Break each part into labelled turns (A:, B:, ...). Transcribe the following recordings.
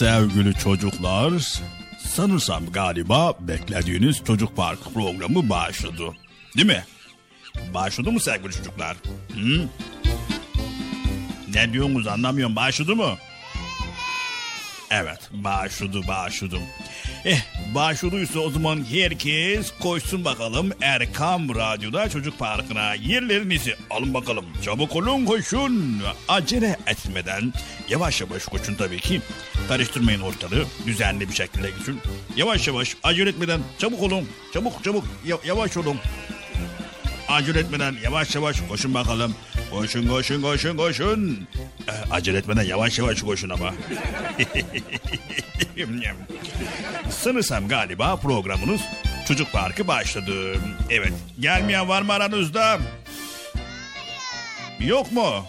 A: Sevgili çocuklar. Sanırsam galiba beklediğiniz çocuk parkı programı başladı. Değil mi? Başladı mı sevgili çocuklar? Hı? Ne diyorsunuz anlamıyorum. Başladı mı? Evet başladı başladı. Eh başladıysa o zaman herkes koşsun bakalım Erkam Radyo'da Çocuk Parkı'na yerlerinizi alın bakalım. Çabuk olun koşun. Acele etmeden yavaş yavaş koşun tabii ki. Karıştırmayın ortalığı düzenli bir şekilde gitsin. Yavaş yavaş acele etmeden çabuk olun. Çabuk çabuk ya- yavaş olun. Acele etmeden yavaş yavaş koşun bakalım. Koşun koşun koşun koşun. Ee, acele etmeden yavaş yavaş koşun ama. Sanırsam galiba programınız Çocuk Parkı başladı. Evet. Gelmeyen var mı aranızda? Yok mu?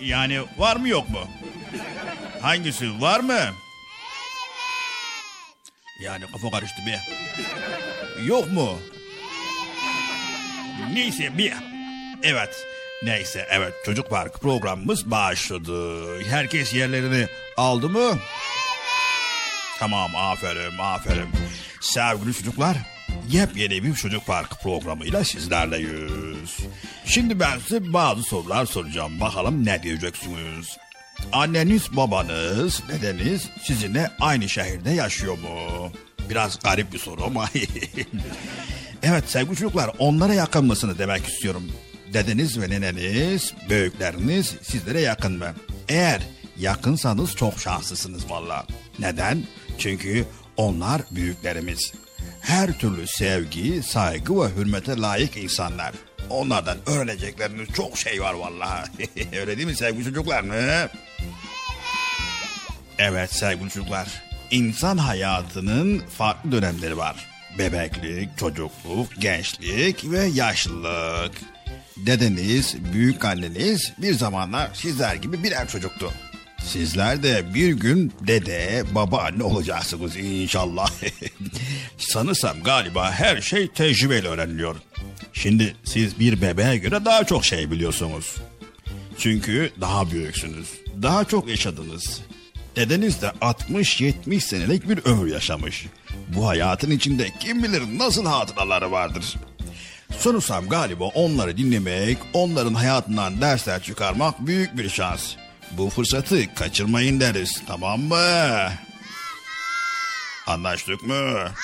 A: Yani var mı yok mu? Hangisi var mı? Yani kafa karıştı bir. Yok mu? Neyse bir. Evet. Neyse evet çocuk park programımız başladı. Herkes yerlerini aldı mı? Tamam aferin aferin. Sevgili çocuklar yepyeni bir çocuk park programıyla sizlerleyiz. Şimdi ben size bazı sorular soracağım. Bakalım ne diyeceksiniz? Anneniz, babanız, dedeniz sizinle aynı şehirde yaşıyor mu? Biraz garip bir soru ama. evet sevgili çocuklar onlara yakın mısınız demek istiyorum. Dedeniz ve neneniz, büyükleriniz sizlere yakın mı? Eğer yakınsanız çok şanslısınız valla. Neden? Çünkü onlar büyüklerimiz. Her türlü sevgi, saygı ve hürmete layık insanlar. Onlardan öğrenecekleriniz çok şey var vallahi. Öyle değil mi sevgili çocuklar mı? Evet sevgili çocuklar. İnsan hayatının farklı dönemleri var. Bebeklik, çocukluk, gençlik ve yaşlılık. Dedeniz, büyük anneniz bir zamanlar sizler gibi birer çocuktu. Sizler de bir gün dede, babaanne olacaksınız inşallah. Sanırsam galiba her şey tecrübeyle öğreniliyor. Şimdi siz bir bebeğe göre daha çok şey biliyorsunuz. Çünkü daha büyüksünüz. Daha çok yaşadınız. Dedeniz de 60-70 senelik bir ömür yaşamış. Bu hayatın içinde kim bilir nasıl hatıraları vardır. Sonursam galiba onları dinlemek, onların hayatından dersler çıkarmak büyük bir şans. Bu fırsatı kaçırmayın deriz, tamam mı? Anlaştık mı? Anlaştık.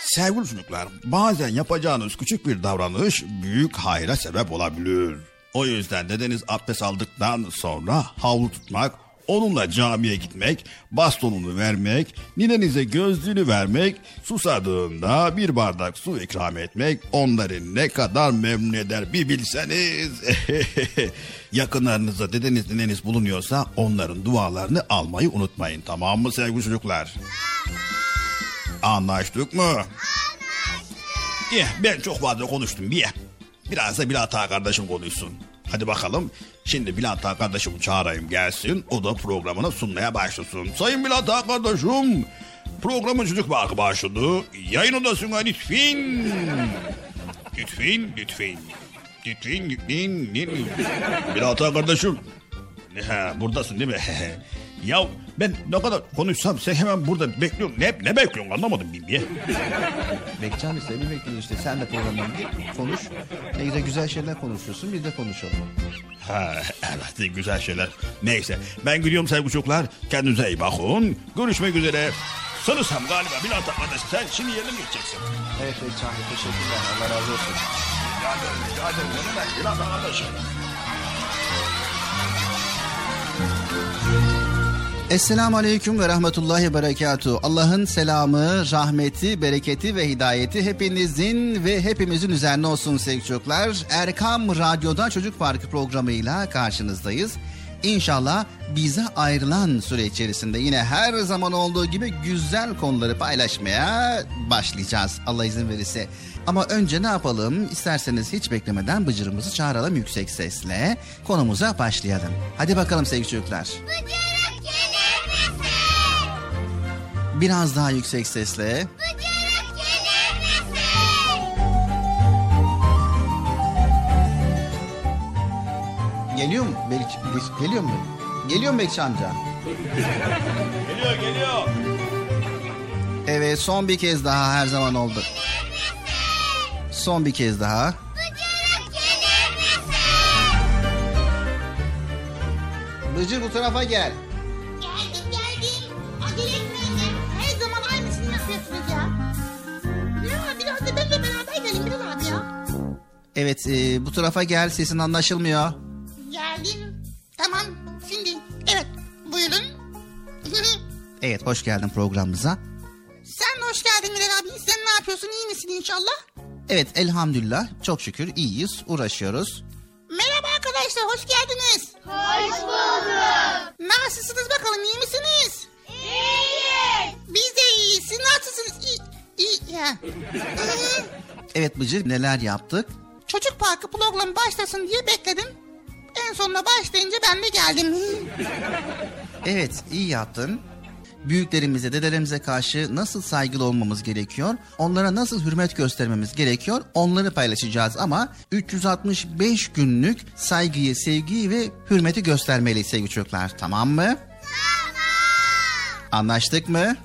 A: Sevgili çocuklar, bazen yapacağınız küçük bir davranış büyük hayra sebep olabilir. O yüzden dedeniz abdest aldıktan sonra havlu tutmak, onunla camiye gitmek, bastonunu vermek, ninenize gözlüğünü vermek, susadığında bir bardak su ikram etmek onları ne kadar memnun eder bir bilseniz. Yakınlarınızda dedeniz nineniz bulunuyorsa onların dualarını almayı unutmayın tamam mı sevgili çocuklar? Anlaştık mı? Anlaştık. ben çok fazla konuştum bir. Biraz da Bilal Ağa kardeşim konuşsun. Hadi bakalım. Şimdi Bilal Ağa kardeşimi çağırayım gelsin. O da programına sunmaya başlasın. Sayın Bilal Ağa kardeşim. Programın çocuk parkı başladı. Yayın odasına lütfen. Lütfen, lütfen. Lütfen, lütfen, lütfen. Bilal Ağa kardeşim. Ha, buradasın değil mi? ya Ben ne kadar konuşsam sen hemen burada bekliyorsun. Ne, ne bekliyorsun anlamadım bilmiye.
B: Bekçam işte bir bekliyor işte. Sen de programa gir, konuş. Ne güzel güzel şeyler konuşuyorsun. Biz de konuşalım.
A: Ha, evet güzel şeyler. Neyse ben gidiyorum sevgili çocuklar. Kendinize iyi bakın. Görüşmek üzere. Sanırsam galiba Bülent arkadaş sen şimdi yerine mi geçeceksin?
B: Evet Bekçam teşekkürler. Allah razı olsun.
A: Rica ederim, rica ederim. Ne demek Bülent arkadaşım?
B: Esselamu Aleyküm ve Rahmetullahi Berekatuhu. Allah'ın selamı, rahmeti, bereketi ve hidayeti hepinizin ve hepimizin üzerine olsun sevgili çocuklar. Erkam Radyo'da Çocuk Parkı programıyla karşınızdayız. İnşallah bize ayrılan süre içerisinde yine her zaman olduğu gibi güzel konuları paylaşmaya başlayacağız Allah izin verirse. Ama önce ne yapalım? İsterseniz hiç beklemeden bıcırımızı çağıralım yüksek sesle. Konumuza başlayalım. Hadi bakalım sevgili çocuklar.
C: Bıcırık
B: Biraz daha yüksek sesle.
C: Bıcırık?
B: Geliyor mu? Belki, geliyor mu? Geliyor mu Bekçi amca?
A: Geliyor geliyor.
B: Evet son bir kez daha her zaman oldu. Son bir kez daha. Bıcır bu tarafa gel. Evet e, bu tarafa gel sesin anlaşılmıyor.
D: Geldim. Tamam şimdi. Evet buyurun.
B: Evet hoş geldin programımıza.
D: Sen hoş geldin Bilal abi. Sen ne yapıyorsun? İyi misin inşallah?
B: Evet elhamdülillah çok şükür iyiyiz uğraşıyoruz.
D: Merhaba arkadaşlar hoş geldiniz.
C: Hoş bulduk.
D: Nasılsınız bakalım iyi misiniz?
C: İyiyiz.
D: Biz de iyiyiz. Siz nasılsınız? İyi. İyi. Ya.
B: Evet Bıcır neler yaptık?
D: Çocuk parkı programı başlasın diye bekledim. En sonunda başlayınca ben de geldim.
B: Evet iyi yaptın. Büyüklerimize, dedelerimize karşı nasıl saygılı olmamız gerekiyor? Onlara nasıl hürmet göstermemiz gerekiyor? Onları paylaşacağız ama 365 günlük saygıyı, sevgiyi ve hürmeti göstermeliyiz sevgili çocuklar. Tamam mı?
C: Tamam.
B: Anlaştık mı?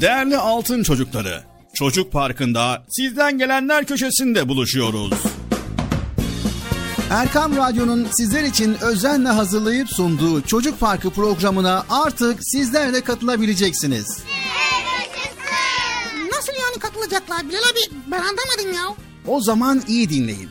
A: Değerli altın çocukları. Çocuk Parkı'nda sizden gelenler köşesinde buluşuyoruz.
C: Erkam Radyo'nun sizler için özenle hazırlayıp sunduğu Çocuk Parkı programına artık sizler de katılabileceksiniz.
D: Nasıl yani katılacaklar Bilal abi? Ben anlamadım ya.
C: O zaman iyi dinleyin.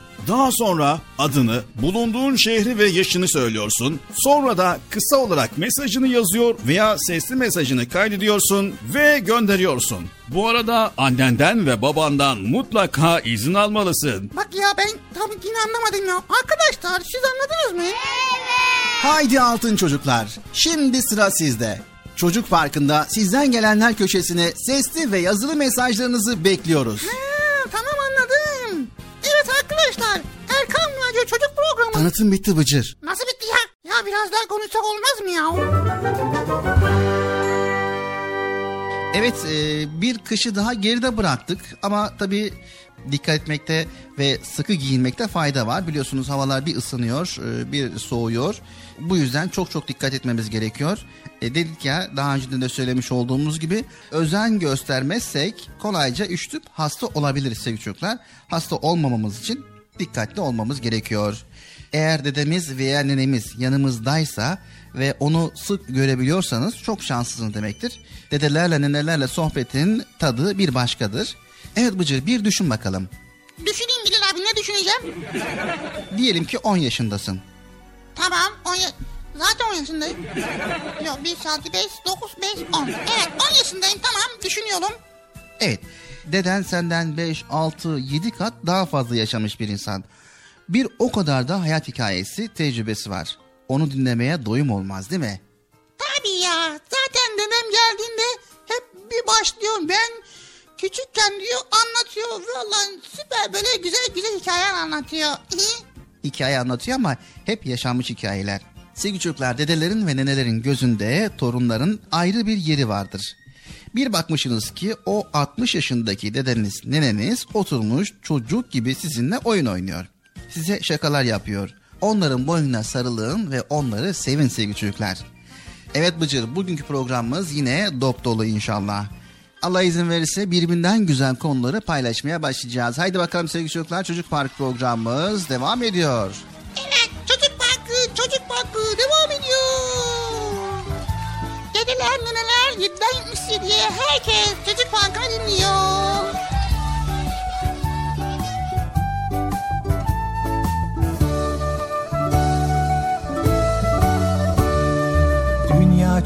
A: Daha sonra adını, bulunduğun şehri ve yaşını söylüyorsun. Sonra da kısa olarak mesajını yazıyor veya sesli mesajını kaydediyorsun ve gönderiyorsun. Bu arada annenden ve babandan mutlaka izin almalısın.
D: Bak ya ben tam yine anlamadım ya. Arkadaşlar siz anladınız mı?
C: Haydi altın çocuklar. Şimdi sıra sizde. Çocuk Parkı'nda sizden gelenler köşesine sesli ve yazılı mesajlarınızı bekliyoruz.
D: Ha,
C: Tanıtım bitti Bıcır.
D: Nasıl bitti ya? Ya biraz daha konuşsak olmaz mı ya?
C: Evet e, bir kışı daha geride bıraktık ama tabii dikkat etmekte ve sıkı giyinmekte fayda var. Biliyorsunuz havalar bir ısınıyor e, bir soğuyor. Bu yüzden çok çok dikkat etmemiz gerekiyor. E, dedik ya daha önce de söylemiş olduğumuz gibi özen göstermezsek kolayca üşütüp hasta olabiliriz sevgili çocuklar. Hasta olmamamız için dikkatli olmamız gerekiyor. Eğer dedemiz veya nenemiz yanımızdaysa ve onu sık görebiliyorsanız çok şanslısınız demektir. Dedelerle nenelerle sohbetin tadı bir başkadır. Evet Bıcır bir düşün bakalım.
D: Düşüneyim Bilal abi ne düşüneceğim?
C: Diyelim ki 10 yaşındasın.
D: Tamam 10 ya- Zaten 10 yaşındayım. Yok 1 saati 5, 9, 5, 10. Evet 10 yaşındayım tamam düşünüyorum.
C: Evet deden senden 5, 6, 7 kat daha fazla yaşamış bir insan. Bir o kadar da hayat hikayesi, tecrübesi var. Onu dinlemeye doyum olmaz değil mi?
D: Tabii ya zaten dedem geldiğinde hep bir başlıyor. Ben küçükken diyor anlatıyor. Vallahi süper böyle güzel güzel hikayeler anlatıyor.
C: hikaye anlatıyor ama hep yaşanmış hikayeler. Sevgili çocuklar dedelerin ve nenelerin gözünde torunların ayrı bir yeri vardır. Bir bakmışsınız ki o 60 yaşındaki dedeniz, neneniz oturmuş çocuk gibi sizinle oyun oynuyor. Size şakalar yapıyor. Onların boynuna sarılın ve onları sevin sevgili çocuklar. Evet Bıcır bugünkü programımız yine dop dolu inşallah. Allah izin verirse birbirinden güzel konuları paylaşmaya başlayacağız. Haydi bakalım sevgili çocuklar çocuk park programımız devam ediyor.
D: Evet çocuk parkı çocuk parkı devam ediyor. Dedeler neneler 7'den 77'ye herkes çocuk parkını dinliyor.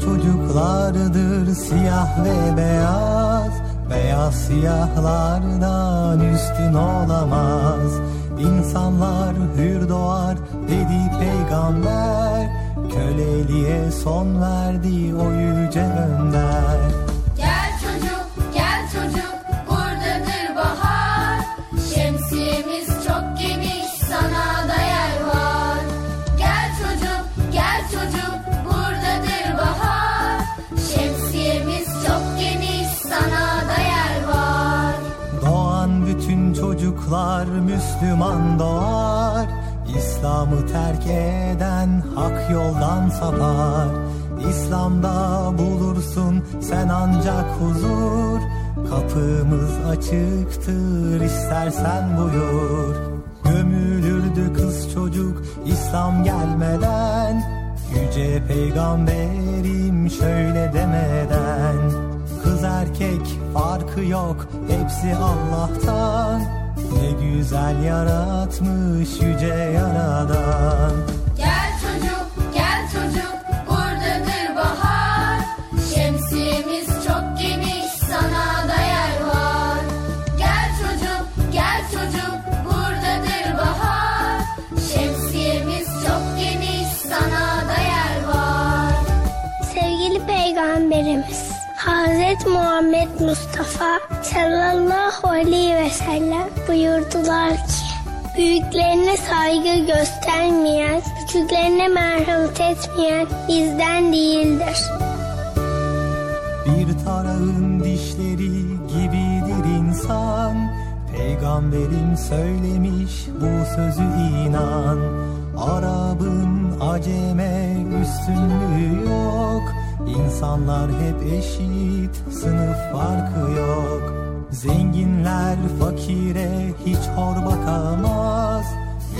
E: Çocuklardır. Siyah ve beyaz Beyaz siyahlardan üstün olamaz. İnsanlar hür doğar dedi peygamber. Köleliğe son verdi o yüce önder çocuklar Müslüman doğar İslam'ı terk eden hak yoldan sapar. İslam'da bulursun sen ancak huzur Kapımız açıktır istersen buyur. Gömülürdü kız çocuk İslam gelmeden Yüce peygamberim şöyle demeden. Kız erkek farkı yok hepsi Allah'tan ne güzel yaratmış yüce yaradan.
F: Gel çocuk gel çocuk buradadır bahar. Şemsiyemiz çok geniş sana da yer var. Gel çocuk
G: gel çocuk buradadır bahar. Şemsiyemiz çok geniş sana da yer var.
H: Sevgili
G: peygamberimiz Hazreti Muhammed Mustafa sallallahu aleyhi ve sellem buyurdular ki Büyüklerine saygı göstermeyen, küçüklerine merhamet etmeyen bizden değildir.
E: Bir tarağın dişleri gibidir insan Peygamberim söylemiş bu sözü inan Arabın aceme üstünlüğü yok İnsanlar hep eşit sınıf farkı yok. Zenginler fakire hiç hor bakamaz.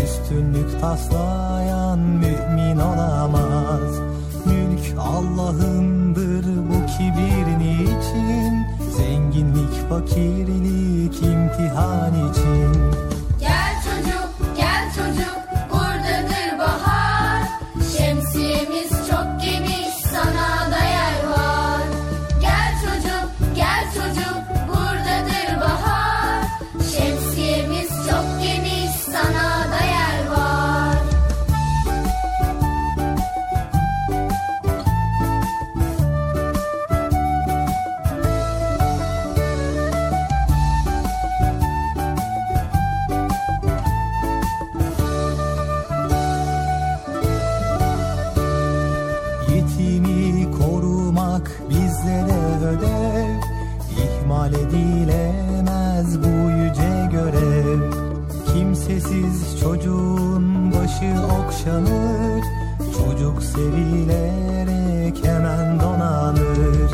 E: Üstünlük taslayan mümin olamaz. Mülk Allah'ındır bu kibir niçin Zenginlik fakirlik imtihan için okşanır Çocuk sevilerek hemen donanır.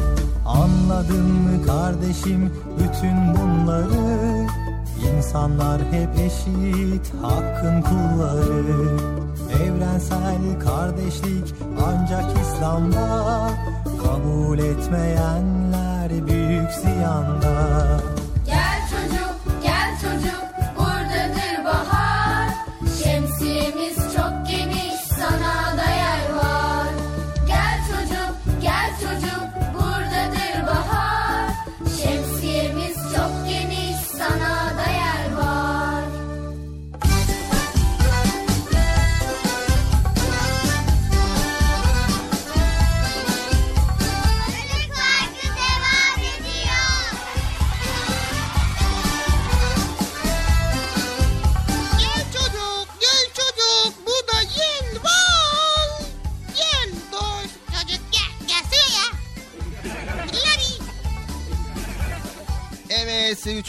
E: Anladın mı kardeşim bütün bunları? İnsanlar hep eşit hakkın kulları. Evrensel kardeşlik ancak İslam'da Kabul etmeyenler büyük ziyanda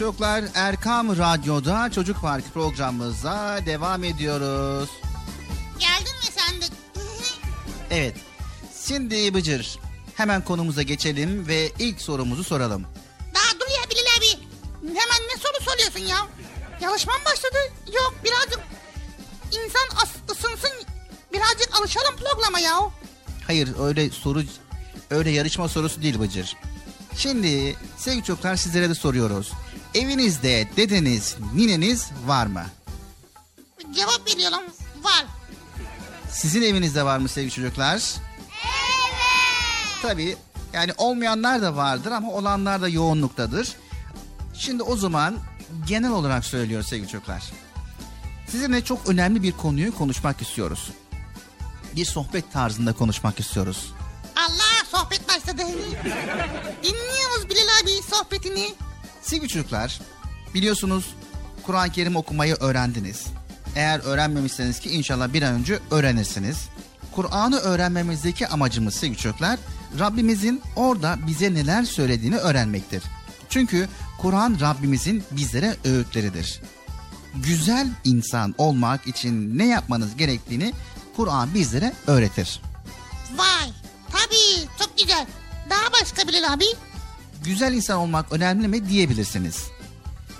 C: çocuklar Erkam Radyo'da Çocuk Parkı programımıza devam ediyoruz.
D: Geldin mi sen de?
C: Evet şimdi Bıcır hemen konumuza geçelim ve ilk sorumuzu soralım.
D: Daha dur ya Bilal abi. Hemen ne soru soruyorsun ya? Yarışma mı başladı? Yok birazcık insan ısınsın. Birazcık alışalım programa ya.
C: Hayır öyle soru öyle yarışma sorusu değil Bıcır. Şimdi sevgili çocuklar sizlere de soruyoruz. Evinizde dedeniz, nineniz var mı?
D: Cevap veriyorum. Var.
C: Sizin evinizde var mı sevgili çocuklar? Evet. Tabii yani olmayanlar da vardır ama olanlar da yoğunluktadır. Şimdi o zaman genel olarak söylüyoruz sevgili çocuklar. Sizinle çok önemli bir konuyu konuşmak istiyoruz. Bir sohbet tarzında konuşmak istiyoruz.
D: Allah sohbet başladı. Dinliyoruz Bilal abi sohbetini.
C: Sevgili çocuklar, biliyorsunuz Kur'an-ı Kerim okumayı öğrendiniz. Eğer öğrenmemişseniz ki inşallah bir an önce öğrenirsiniz. Kur'an'ı öğrenmemizdeki amacımız sevgili çocuklar, Rabbimizin orada bize neler söylediğini öğrenmektir. Çünkü Kur'an Rabbimizin bizlere öğütleridir. Güzel insan olmak için ne yapmanız gerektiğini Kur'an bizlere öğretir.
D: Vay tabii çok güzel. Daha başka Bilal abi.
C: Güzel insan olmak önemli mi diyebilirsiniz.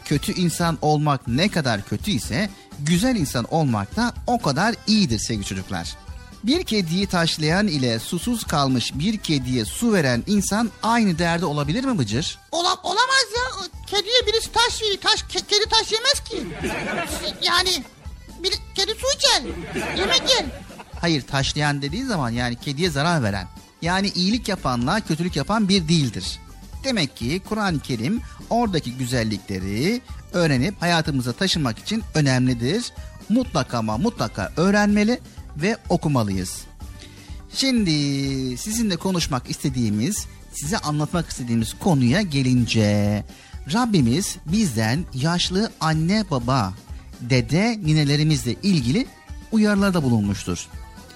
C: Kötü insan olmak ne kadar kötü ise güzel insan olmak da o kadar iyidir sevgili çocuklar. Bir kediyi taşlayan ile susuz kalmış bir kediye su veren insan aynı değerde olabilir mi Bıcır?
D: Ola, olamaz ya. Kediye birisi taş yiyor. Taş, ke- kedi taş yemez ki. Yani bir kedi su içer. Yemek yer.
C: Hayır taşlayan dediği zaman yani kediye zarar veren. Yani iyilik yapanla kötülük yapan bir değildir. Demek ki Kur'an-ı Kerim oradaki güzellikleri öğrenip hayatımıza taşımak için önemlidir. Mutlaka ama mutlaka öğrenmeli ve okumalıyız. Şimdi sizinle konuşmak istediğimiz size anlatmak istediğimiz konuya gelince Rabbimiz bizden yaşlı anne baba, dede, ninelerimizle ilgili uyarılarda bulunmuştur.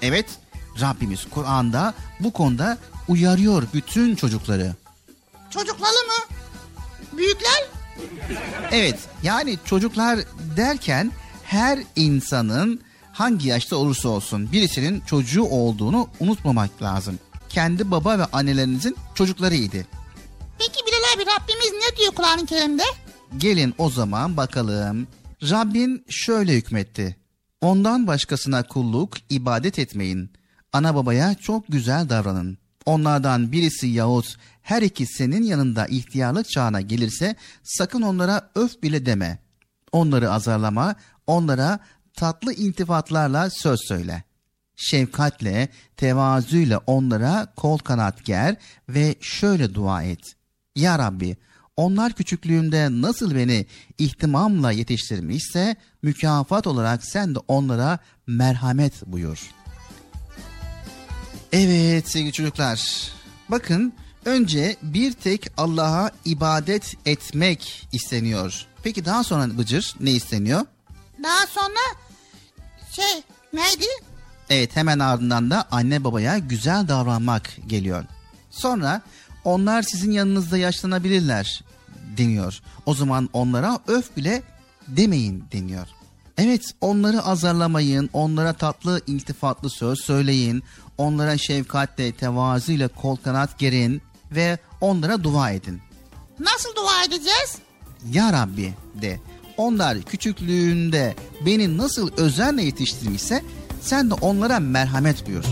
C: Evet, Rabbimiz Kur'an'da bu konuda uyarıyor bütün çocukları.
D: Çocukları mı? Büyükler?
C: Evet, yani çocuklar derken her insanın hangi yaşta olursa olsun birisinin çocuğu olduğunu unutmamak lazım. Kendi baba ve annelerinizin çocuklarıydı.
D: Peki Bilal abi Rabbimiz ne diyor Kur'an-ı Kerim'de?
C: Gelin o zaman bakalım. Rabbin şöyle hükmetti. Ondan başkasına kulluk, ibadet etmeyin. Ana babaya çok güzel davranın. Onlardan birisi yahut her ikisi senin yanında ihtiyarlık çağına gelirse sakın onlara öf bile deme. Onları azarlama, onlara tatlı intifatlarla söz söyle. Şefkatle, tevazuyla onlara kol kanat ger ve şöyle dua et. Ya Rabbi, onlar küçüklüğümde nasıl beni ihtimamla yetiştirmişse mükafat olarak sen de onlara merhamet buyur. Evet sevgili çocuklar. Bakın önce bir tek Allah'a ibadet etmek isteniyor. Peki daha sonra Bıcır ne isteniyor?
D: Daha sonra şey neydi?
C: Evet hemen ardından da anne babaya güzel davranmak geliyor. Sonra onlar sizin yanınızda yaşlanabilirler deniyor. O zaman onlara öf bile demeyin deniyor. Evet onları azarlamayın, onlara tatlı iltifatlı söz söyleyin, onlara şefkatle, tevazuyla kol kanat gerin ve onlara dua edin.
D: Nasıl dua edeceğiz?
C: Ya Rabbi de onlar küçüklüğünde beni nasıl özenle yetiştirmişse sen de onlara merhamet buyur.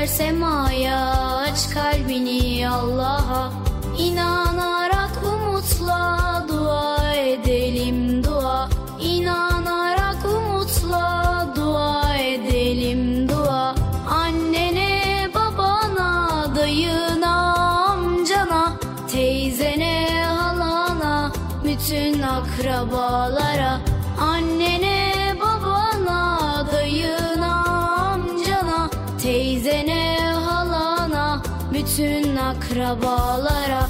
B: Eller semaya aç kalbini Allah'a. İnanarak umutla dua edelim dua. İnanarak umutla dua edelim dua. Annene babana dayına amcana Teyzene halana bütün akrabalara bütün akrabalara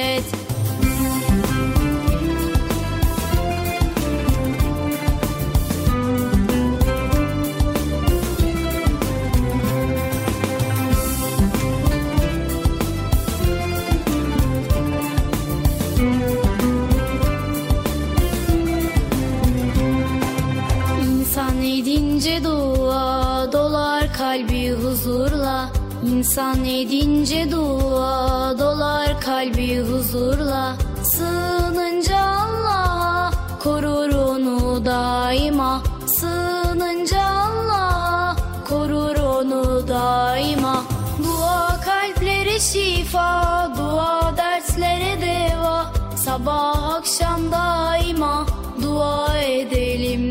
B: İnsan edince dua dolar kalbi huzurla. Sığınınca Allah'a korur onu daima. Sığınınca Allah'a korur onu daima. Dua kalplere şifa dua derslere deva. Sabah akşam daima dua edelim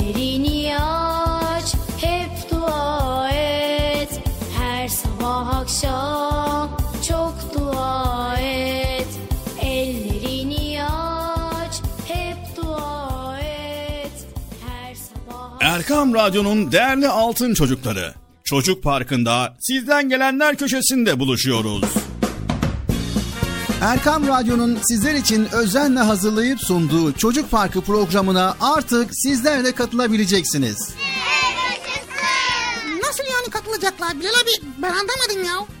A: Erkam Radyo'nun değerli altın çocukları. Çocuk Parkı'nda sizden gelenler köşesinde buluşuyoruz.
C: Erkam Radyo'nun sizler için özenle hazırlayıp sunduğu Çocuk Parkı programına artık sizler de katılabileceksiniz.
D: Nasıl yani katılacaklar Bilal abi? Ben anlamadım ya.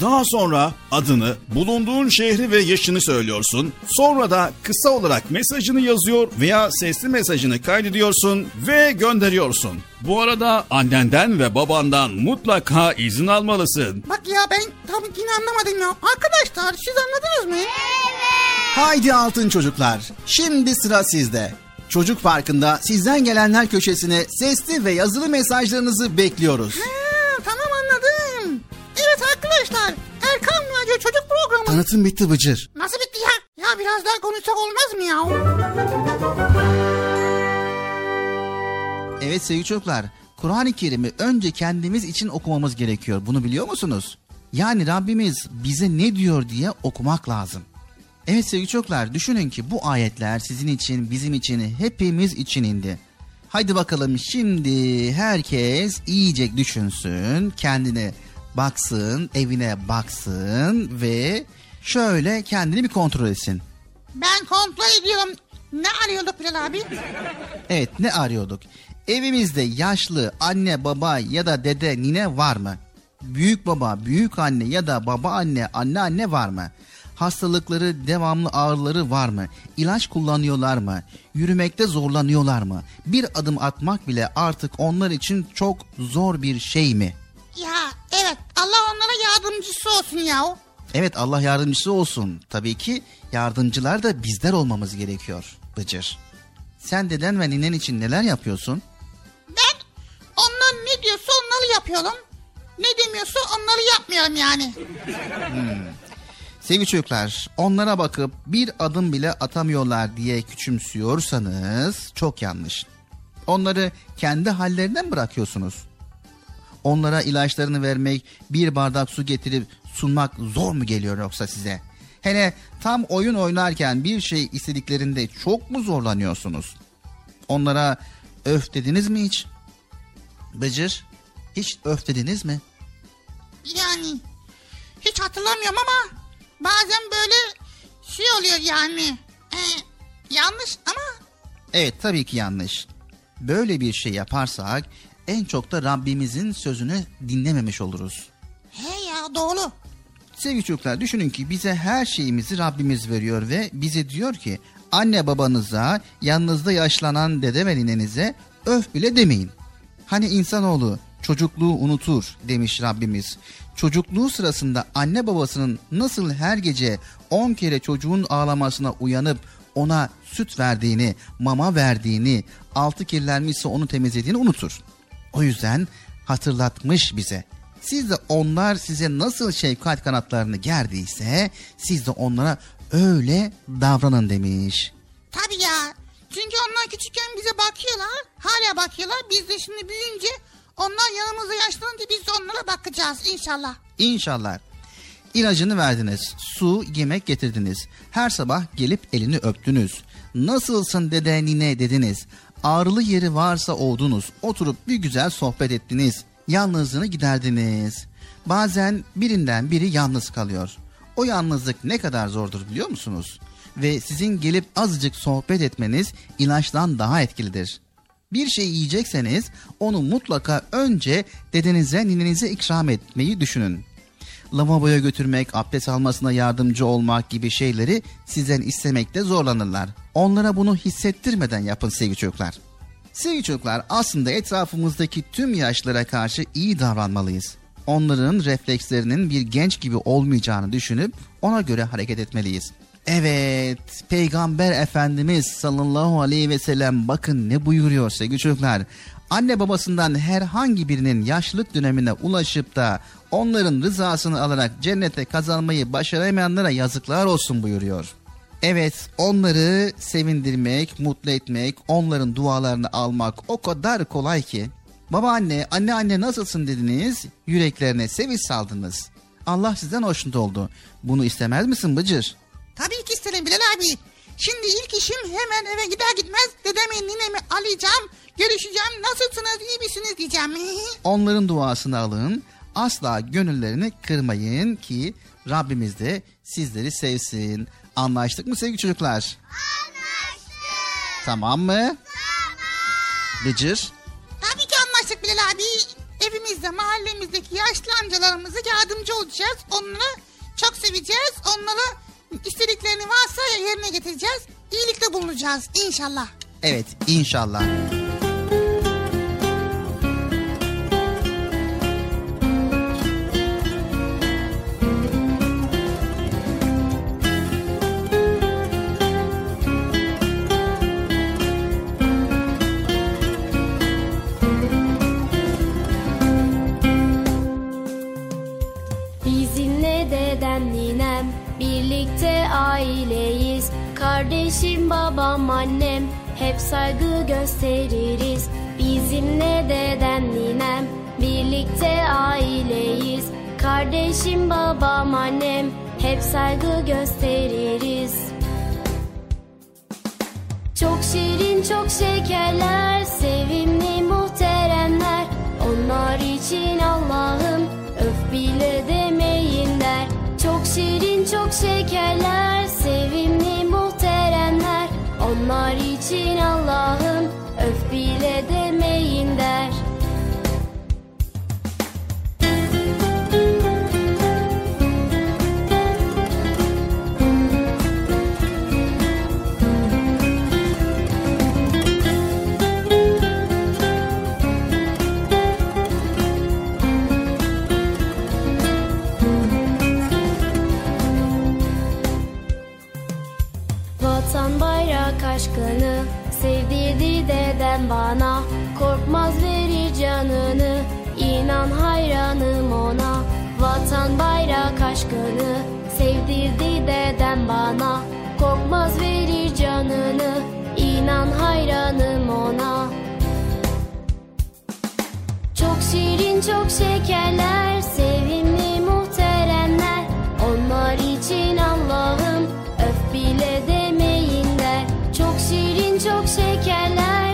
A: Daha sonra adını, bulunduğun şehri ve yaşını söylüyorsun. Sonra da kısa olarak mesajını yazıyor veya sesli mesajını kaydediyorsun ve gönderiyorsun. Bu arada annenden ve babandan mutlaka izin almalısın.
D: Bak ya ben tam yine anlamadım ya. Arkadaşlar siz anladınız mı?
C: Haydi altın çocuklar. Şimdi sıra sizde. Çocuk Parkı'nda sizden gelenler köşesine sesli ve yazılı mesajlarınızı bekliyoruz.
D: Ha. Evet arkadaşlar Erkan Radyo Çocuk Programı.
C: Tanıtım bitti Bıcır.
D: Nasıl bitti ya? Ya biraz daha konuşsak olmaz mı ya?
C: Evet sevgili çocuklar, Kur'an-ı Kerim'i önce kendimiz için okumamız gerekiyor. Bunu biliyor musunuz? Yani Rabbimiz bize ne diyor diye okumak lazım. Evet sevgili çocuklar, düşünün ki bu ayetler sizin için, bizim için, hepimiz için indi. Haydi bakalım şimdi herkes iyice düşünsün, kendine baksın, evine baksın ve şöyle kendini bir kontrol etsin.
D: Ben kontrol ediyorum. Ne arıyorduk Bilal abi?
C: Evet ne arıyorduk? Evimizde yaşlı anne baba ya da dede nine var mı? Büyük baba, büyük anne ya da baba anne, anne anne var mı? Hastalıkları, devamlı ağrıları var mı? İlaç kullanıyorlar mı? Yürümekte zorlanıyorlar mı? Bir adım atmak bile artık onlar için çok zor bir şey mi?
D: Ya evet Allah onlara yardımcısı olsun ya.
C: Evet Allah yardımcısı olsun. Tabii ki yardımcılar da bizler olmamız gerekiyor Bıcır. Sen deden ve ninen için neler yapıyorsun?
D: Ben onlar ne diyorsa onları yapıyorum. Ne demiyorsa onları yapmıyorum yani.
C: Sevgili çocuklar, onlara bakıp bir adım bile atamıyorlar diye küçümsüyorsanız çok yanlış. Onları kendi hallerinden bırakıyorsunuz. Onlara ilaçlarını vermek, bir bardak su getirip sunmak zor mu geliyor yoksa size? Hele tam oyun oynarken bir şey istediklerinde çok mu zorlanıyorsunuz? Onlara öf dediniz mi hiç? Bıcır, hiç öf dediniz mi?
D: Yani hiç hatırlamıyorum ama bazen böyle şey oluyor yani. Ee, yanlış ama
C: Evet tabii ki yanlış. Böyle bir şey yaparsak en çok da Rabbimizin sözünü dinlememiş oluruz.
D: he ya doğru.
C: Sevgili çocuklar düşünün ki bize her şeyimizi Rabbimiz veriyor ve bize diyor ki anne babanıza yanınızda yaşlanan dede ve ninenize öf bile demeyin. Hani insanoğlu çocukluğu unutur demiş Rabbimiz. Çocukluğu sırasında anne babasının nasıl her gece 10 kere çocuğun ağlamasına uyanıp ona süt verdiğini, mama verdiğini, altı kirlenmişse onu temizlediğini unutur. O yüzden hatırlatmış bize. Siz de onlar size nasıl şefkat kanatlarını gerdiyse siz de onlara öyle davranın demiş.
D: Tabii ya. Çünkü onlar küçükken bize bakıyorlar. Hala bakıyorlar. Biz de şimdi büyüyünce onlar yanımızda yaşlanınca biz de onlara bakacağız inşallah.
C: İnşallah. İlacını verdiniz, su, yemek getirdiniz. Her sabah gelip elini öptünüz. Nasılsın dede nine dediniz. Ağrılı yeri varsa oldunuz. Oturup bir güzel sohbet ettiniz. Yalnızlığını giderdiniz. Bazen birinden biri yalnız kalıyor. O yalnızlık ne kadar zordur biliyor musunuz? Ve sizin gelip azıcık sohbet etmeniz ilaçtan daha etkilidir. Bir şey yiyecekseniz onu mutlaka önce dedenize ninenize ikram etmeyi düşünün. Lavaboya götürmek, abdest almasına yardımcı olmak gibi şeyleri sizden istemekte zorlanırlar. Onlara bunu hissettirmeden yapın sevgili çocuklar. Sevgili çocuklar aslında etrafımızdaki tüm yaşlara karşı iyi davranmalıyız. Onların reflekslerinin bir genç gibi olmayacağını düşünüp ona göre hareket etmeliyiz. Evet, Peygamber Efendimiz sallallahu aleyhi ve sellem bakın ne buyuruyor sevgili çocuklar. Anne babasından herhangi birinin yaşlılık dönemine ulaşıp da onların rızasını alarak cennete kazanmayı başaramayanlara yazıklar olsun buyuruyor. Evet, onları sevindirmek, mutlu etmek, onların dualarını almak o kadar kolay ki. Babaanne, anne anne nasılsın dediniz, yüreklerine sevinç saldınız. Allah sizden hoşnut oldu. Bunu istemez misin Bıcır?
D: Tabii ki isterim Bilal abi. Şimdi ilk işim hemen eve gider gitmez dedemi ninemi alacağım. Görüşeceğim nasılsınız iyi misiniz diyeceğim.
C: Onların duasını alın. Asla gönüllerini kırmayın ki Rabbimiz de sizleri sevsin. Anlaştık mı sevgili çocuklar? Anlaştık. Tamam mı? Tamam. Bıcır?
D: Tabii ki anlaştık Bilal abi. Evimizde mahallemizdeki yaşlı amcalarımıza yardımcı olacağız. Onları çok seveceğiz. Onlara istediklerini varsa yerine getireceğiz. İyilikte bulunacağız inşallah.
C: Evet inşallah.
B: Hep saygı gösteririz. Bizimle dedem ninem. Birlikte aileyiz. Kardeşim babam annem. Hep saygı gösteririz. Çok şirin çok şekerler. Sevimli muhteremler. Onlar için Allah'ım Öf bile demeyin der Çok şirin çok şekerler. Sevimli Onlar için Allah'ım Öf bile demeyin der aşkını sevdirdi dedem bana Korkmaz verir canını inan hayranım ona. Vatan bayrak aşkını sevdirdi dedem bana Korkmaz verir canını inan hayranım ona. Çok şirin çok şekerler Sevimli muhteremler. Onlar için Allah'ım Öf bile der Çok şirin çok şekerler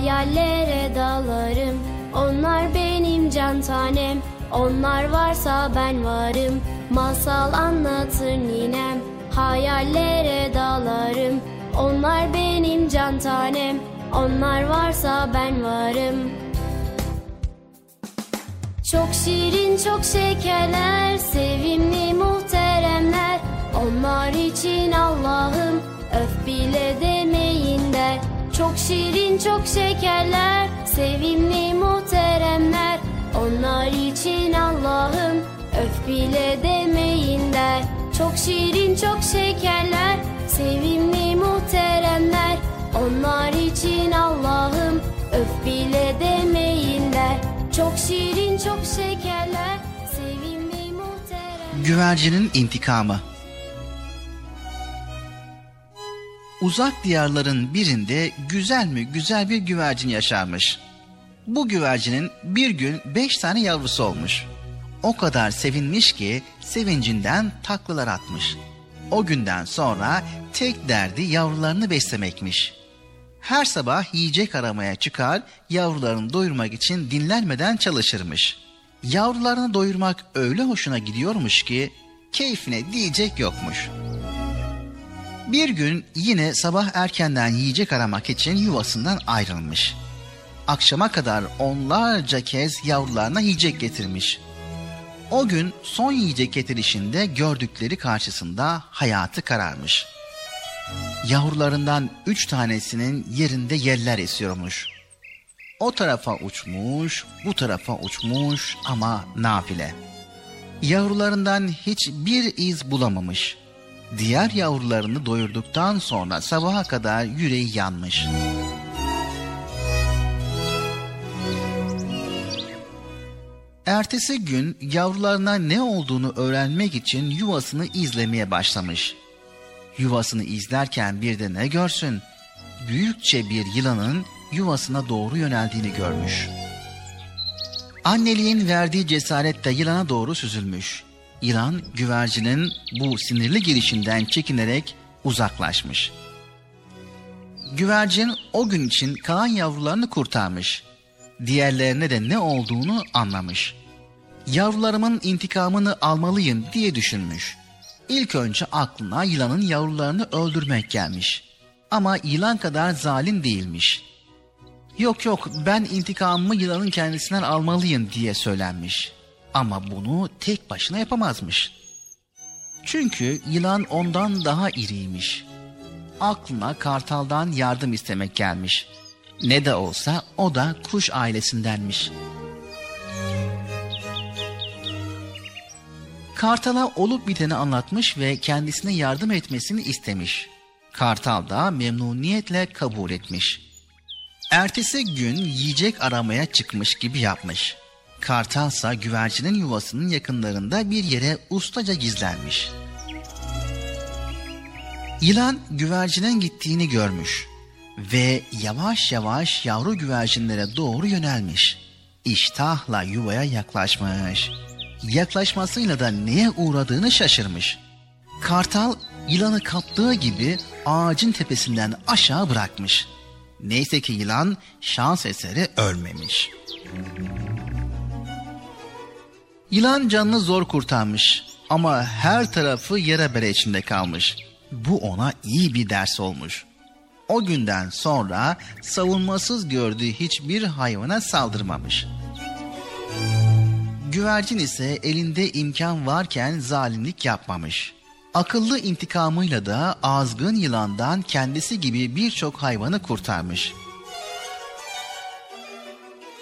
B: Hayallere dalarım. Onlar benim can tanem. Onlar varsa ben varım. Masal anlatır ninem. Hayallere dalarım. Onlar benim can tanem. Onlar varsa ben varım. Çok şirin çok şekerler Sevimli muhteremler. Onlar için Allah'ım Öf bile demeyin der Çok şirin çok şekerler Sevimli muhteremler. Onlar için Allah'ım Öf bile demeyin der. Çok şirin çok şekerler Sevimli muhteremler. Onlar için Allah'ım Öf bile demeyin der. Çok şirin çok şekerler Sevimli muhteremler.
C: Güvercinin intikamı Uzak diyarların birinde güzel mi güzel bir güvercin yaşarmış. Bu güvercinin bir gün beş tane yavrusu olmuş. O kadar sevinmiş ki sevincinden taklalar atmış. O günden sonra tek derdi yavrularını beslemekmiş. Her sabah yiyecek aramaya çıkar, yavrularını doyurmak için dinlenmeden çalışırmış. Yavrularını doyurmak öyle hoşuna gidiyormuş ki keyfine diyecek yokmuş. Bir gün yine sabah erkenden yiyecek aramak için yuvasından ayrılmış. Akşama kadar onlarca kez yavrularına yiyecek getirmiş. O gün son yiyecek getirişinde gördükleri karşısında hayatı kararmış. Yavrularından üç tanesinin yerinde yeller esiyormuş. O tarafa uçmuş, bu tarafa uçmuş ama nafile. Yavrularından hiçbir iz bulamamış. Diğer yavrularını doyurduktan sonra sabaha kadar yüreği yanmış. Ertesi gün yavrularına ne olduğunu öğrenmek için yuvasını izlemeye başlamış. Yuvasını izlerken bir de ne görsün? Büyükçe bir yılanın yuvasına doğru yöneldiğini görmüş. Anneliğin verdiği cesaretle yılana doğru süzülmüş. Yılan güvercinin bu sinirli girişinden çekinerek uzaklaşmış. Güvercin o gün için kalan yavrularını kurtarmış. Diğerlerine de ne olduğunu anlamış. Yavrularımın intikamını almalıyım diye düşünmüş. İlk önce aklına yılanın yavrularını öldürmek gelmiş. Ama yılan kadar zalim değilmiş. Yok yok ben intikamımı yılanın kendisinden almalıyım diye söylenmiş. Ama bunu tek başına yapamazmış. Çünkü yılan ondan daha iriymiş. Aklına kartaldan yardım istemek gelmiş. Ne de olsa o da kuş ailesindenmiş. Kartal'a olup biteni anlatmış ve kendisine yardım etmesini istemiş. Kartal da memnuniyetle kabul etmiş. Ertesi gün yiyecek aramaya çıkmış gibi yapmış. Kartalsa güvercinin yuvasının yakınlarında bir yere ustaca gizlenmiş. Yılan güvercinin gittiğini görmüş ve yavaş yavaş yavru güvercinlere doğru yönelmiş. İştahla yuvaya yaklaşmış. Yaklaşmasıyla da neye uğradığını şaşırmış. Kartal yılanı kaptığı gibi ağacın tepesinden aşağı bırakmış. Neyse ki yılan şans eseri ölmemiş. Yılan canını zor kurtarmış ama her tarafı yara bere içinde kalmış. Bu ona iyi bir ders olmuş. O günden sonra savunmasız gördüğü hiçbir hayvana saldırmamış. Güvercin ise elinde imkan varken zalimlik yapmamış. Akıllı intikamıyla da azgın yılandan kendisi gibi birçok hayvanı kurtarmış.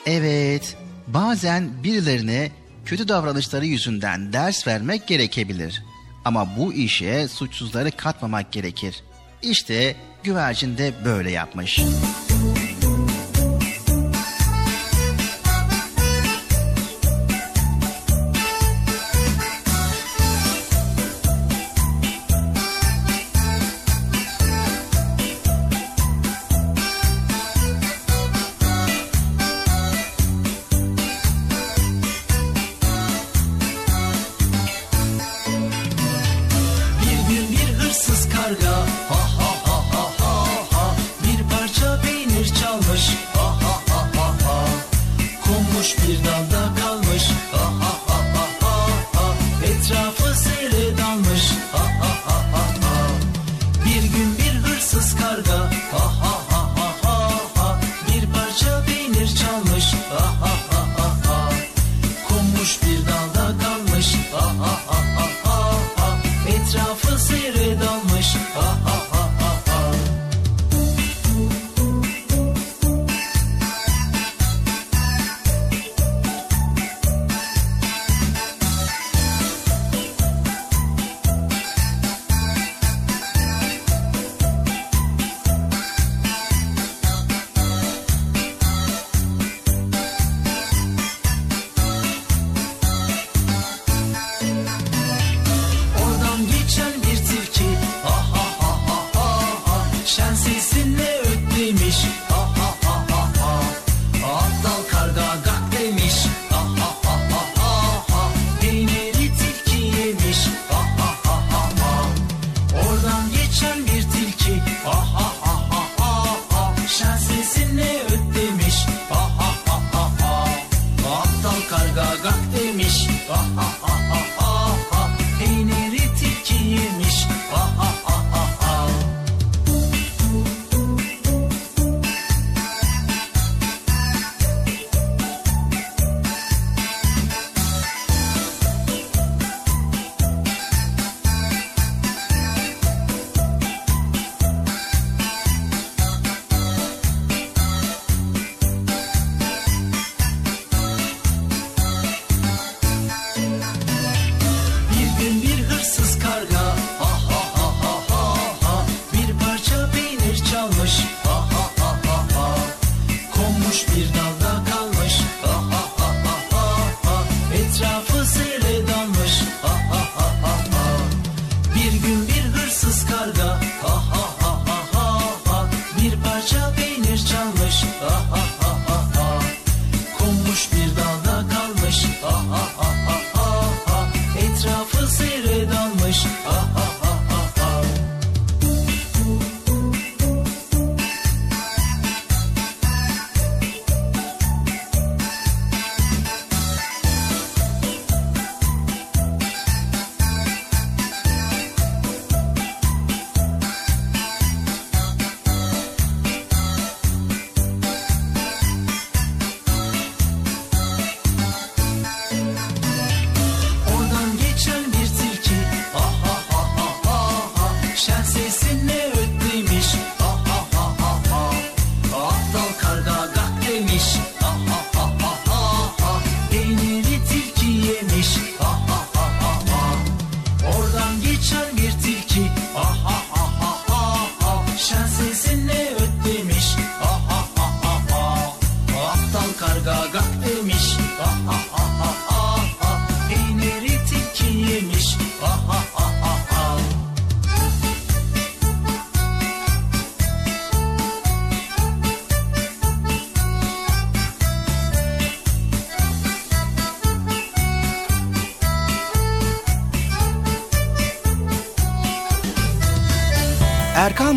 C: Evet, bazen birilerine kötü davranışları yüzünden ders vermek gerekebilir. Ama bu işe suçsuzları katmamak gerekir. İşte güvercin de böyle yapmış.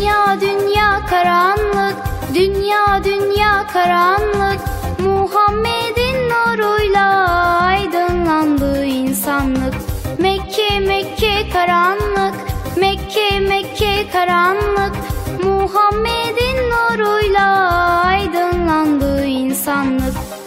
I: Dünya dünya karanlık. Dünya dünya karanlık. Muhammed'in nuruyla aydınlandı insanlık.
B: Mekke Mekke karanlık. Mekke Mekke karanlık. Muhammed'in nuruyla aydınlandı insanlık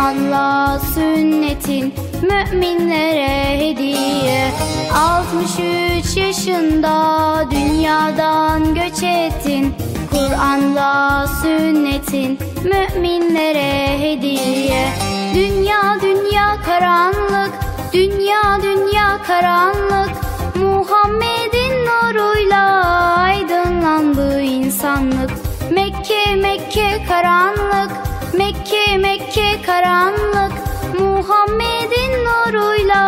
B: Kur'an'la sünnetin müminlere hediye. 63 yaşında dünyadan göç ettin. Kur'an'la sünnetin müminlere hediye. Dünya dünya karanlık Dünya dünya karanlık. Muhammed'in nuruyla aydınlandı insanlık. Mekke Mekke karanlık Mekke Mekke karanlık Muhammed'in nuruyla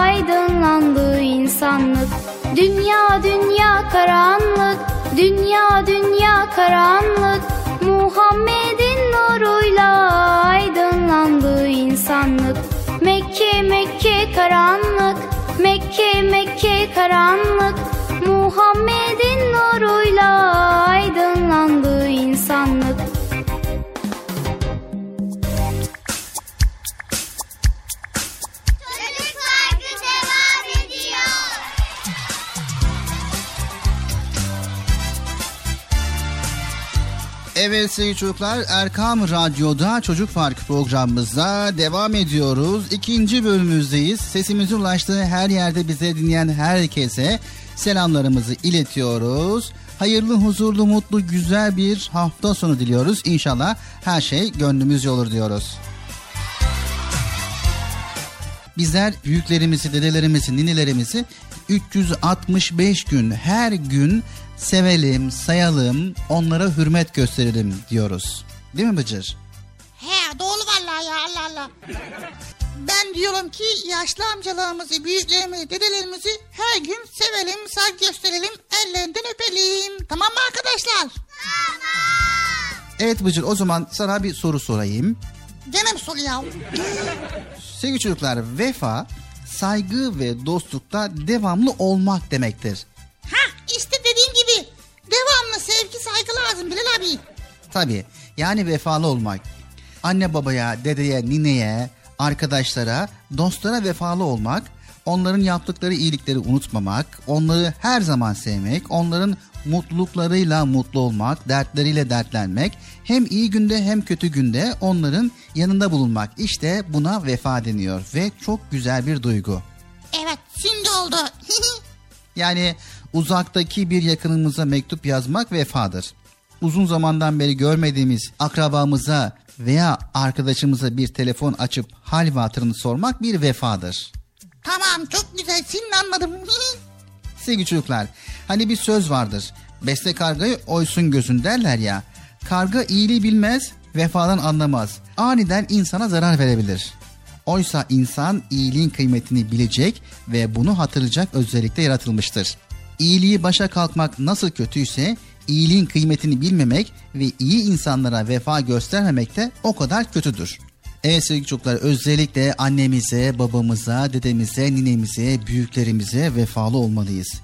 B: aydınlandı insanlık. Dünya dünya karanlık Dünya dünya karanlık. Muhammed'in nuruyla aydınlandı insanlık. Mekke Mekke karanlık Mekke Mekke karanlık. Muhammed'in nuruyla aydınlandı
C: Evet sevgili çocuklar Erkam Radyo'da Çocuk Park programımıza devam ediyoruz. İkinci bölümümüzdeyiz. Sesimizin ulaştığı her yerde bize dinleyen herkese selamlarımızı iletiyoruz. Hayırlı, huzurlu, mutlu, güzel bir hafta sonu diliyoruz. İnşallah her şey gönlümüzce olur diyoruz. Bizler büyüklerimizi, dedelerimizi, ninelerimizi 365 gün her gün sevelim, sayalım, onlara hürmet gösterelim diyoruz. Değil mi Bıcır?
D: He doğru vallahi ya Allah Allah. Ben diyorum ki yaşlı amcalarımızı, büyüklerimizi, dedelerimizi her gün sevelim, saygı gösterelim, ellerinden öpelim. Tamam mı arkadaşlar?
C: Evet Bıcır o zaman sana bir soru sorayım.
D: Gene mi soru ya?
C: Sevgili çocuklar vefa saygı ve dostlukta devamlı olmak demektir.
D: Lazım Bilal abi.
C: Tabii yani vefalı olmak. Anne babaya, dedeye, nineye, arkadaşlara, dostlara vefalı olmak, onların yaptıkları iyilikleri unutmamak, onları her zaman sevmek, onların mutluluklarıyla mutlu olmak, dertleriyle dertlenmek, hem iyi günde hem kötü günde onların yanında bulunmak. İşte buna vefa deniyor ve çok güzel bir duygu.
D: Evet şimdi oldu.
C: Yani uzaktaki bir yakınımıza mektup yazmak vefadır. Uzun zamandan beri görmediğimiz akrabamıza veya arkadaşımıza bir telefon açıp hal ve hatırını sormak bir vefadır.
D: tamam çok güzel şimdi anladım.
C: Sevgili çocuklar, hani bir söz vardır. Besle kargayı oysun gözün derler ya. Karga iyiliği bilmez, vefadan anlamaz. Aniden insana zarar verebilir. Oysa insan iyiliğin kıymetini bilecek ve bunu hatırlayacak özellikle yaratılmıştır. İyiliği başa kalkmak nasıl kötüyse iyiliğin kıymetini bilmemek ve iyi insanlara vefa göstermemek de o kadar kötüdür. Evet sevgili çocuklar özellikle annemize, babamıza, dedemize, ninemize, büyüklerimize vefalı olmalıyız.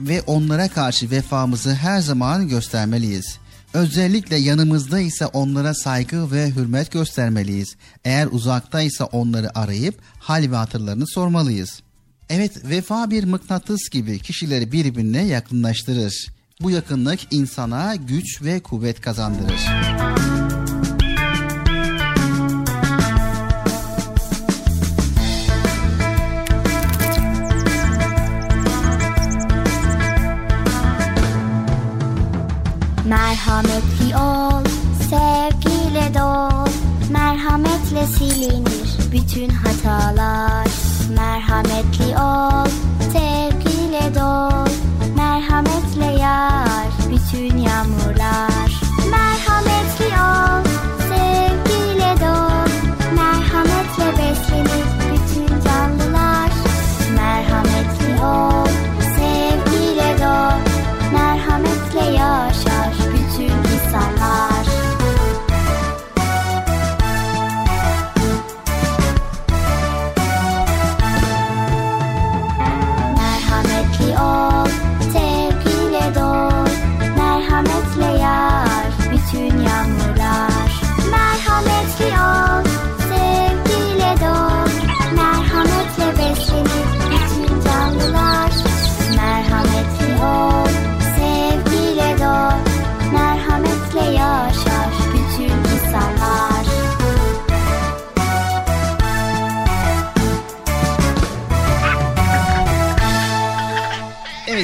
C: Ve onlara karşı vefamızı her zaman göstermeliyiz. Özellikle yanımızda ise onlara saygı ve hürmet göstermeliyiz. Eğer uzaktaysa onları arayıp hal ve hatırlarını sormalıyız. Evet vefa bir mıknatıs gibi kişileri birbirine yakınlaştırır. Bu yakınlık insana güç ve kuvvet kazandırır.
J: Merhametli ol, sevgiyle dol Merhametle silinir bütün hatalar Merhametli ol, yağar bütün yağmurlar Merhametli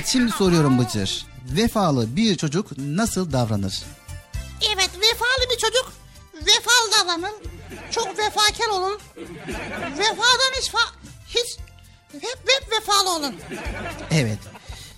C: şimdi soruyorum Bıcır. Vefalı bir çocuk nasıl davranır?
D: Evet vefalı bir çocuk vefalı davranır. Çok vefakar olur. Vefadan hiç fa hiç hep hep vefalı olur.
C: Evet.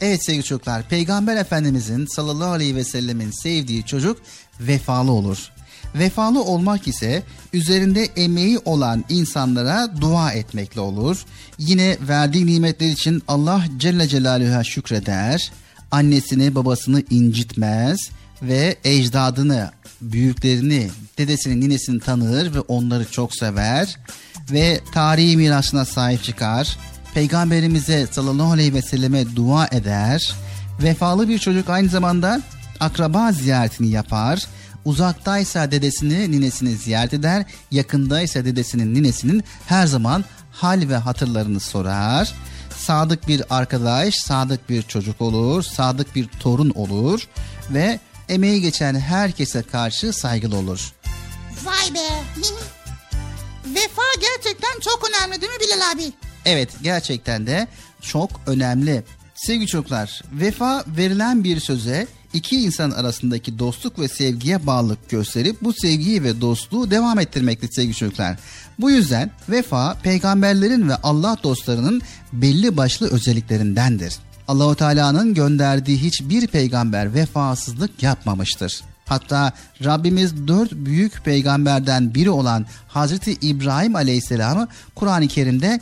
C: Evet sevgili çocuklar. Peygamber Efendimizin sallallahu aleyhi ve sellemin sevdiği çocuk vefalı olur. Vefalı olmak ise üzerinde emeği olan insanlara dua etmekle olur. Yine verdiği nimetler için Allah Celle Celaluhu'ya şükreder. Annesini babasını incitmez ve ecdadını, büyüklerini, dedesini, ninesini tanır ve onları çok sever ve tarihi mirasına sahip çıkar. Peygamberimize sallallahu aleyhi ve selleme dua eder. Vefalı bir çocuk aynı zamanda akraba ziyaretini yapar. Uzaktaysa dedesini, ninesini ziyaret eder. Yakındaysa dedesinin, ninesinin her zaman hal ve hatırlarını sorar. Sadık bir arkadaş, sadık bir çocuk olur, sadık bir torun olur ve emeği geçen herkese karşı saygılı olur.
D: Vay be. Vefa gerçekten çok önemli değil mi Bilal abi?
C: Evet gerçekten de çok önemli. Sevgili çocuklar, vefa verilen bir söze iki insan arasındaki dostluk ve sevgiye bağlılık gösterip bu sevgiyi ve dostluğu devam ettirmektir sevgili çocuklar. Bu yüzden vefa peygamberlerin ve Allah dostlarının belli başlı özelliklerindendir. Allahu Teala'nın gönderdiği hiçbir peygamber vefasızlık yapmamıştır. Hatta Rabbimiz dört büyük peygamberden biri olan Hazreti İbrahim Aleyhisselam'ı Kur'an-ı Kerim'de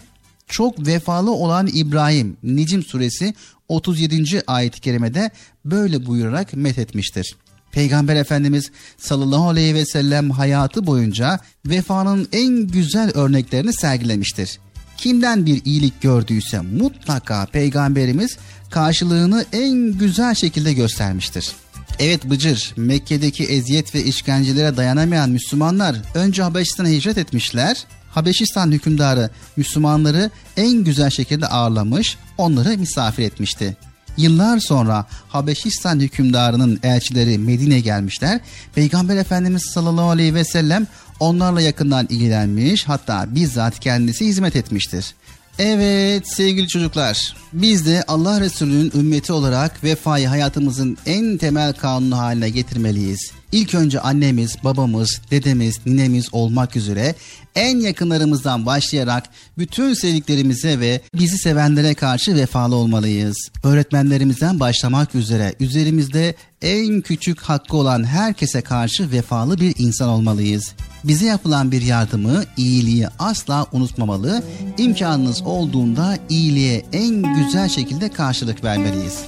C: çok vefalı olan İbrahim Nicim suresi 37. ayet-i kerimede böyle buyurarak methetmiştir. Peygamber Efendimiz sallallahu aleyhi ve sellem hayatı boyunca vefanın en güzel örneklerini sergilemiştir. Kimden bir iyilik gördüyse mutlaka peygamberimiz karşılığını en güzel şekilde göstermiştir. Evet Bıcır, Mekke'deki eziyet ve işkencelere dayanamayan Müslümanlar önce Habeşistan'a hicret etmişler. Habeşistan hükümdarı Müslümanları en güzel şekilde ağırlamış, onları misafir etmişti. Yıllar sonra Habeşistan hükümdarının elçileri Medine gelmişler. Peygamber Efendimiz sallallahu aleyhi ve sellem onlarla yakından ilgilenmiş hatta bizzat kendisi hizmet etmiştir. Evet sevgili çocuklar biz de Allah Resulü'nün ümmeti olarak vefayı hayatımızın en temel kanunu haline getirmeliyiz. İlk önce annemiz, babamız, dedemiz, ninemiz olmak üzere en yakınlarımızdan başlayarak bütün sevdiklerimize ve bizi sevenlere karşı vefalı olmalıyız. Öğretmenlerimizden başlamak üzere üzerimizde en küçük hakkı olan herkese karşı vefalı bir insan olmalıyız. Bize yapılan bir yardımı, iyiliği asla unutmamalı, imkanınız olduğunda iyiliğe en güzel şekilde karşılık vermeliyiz.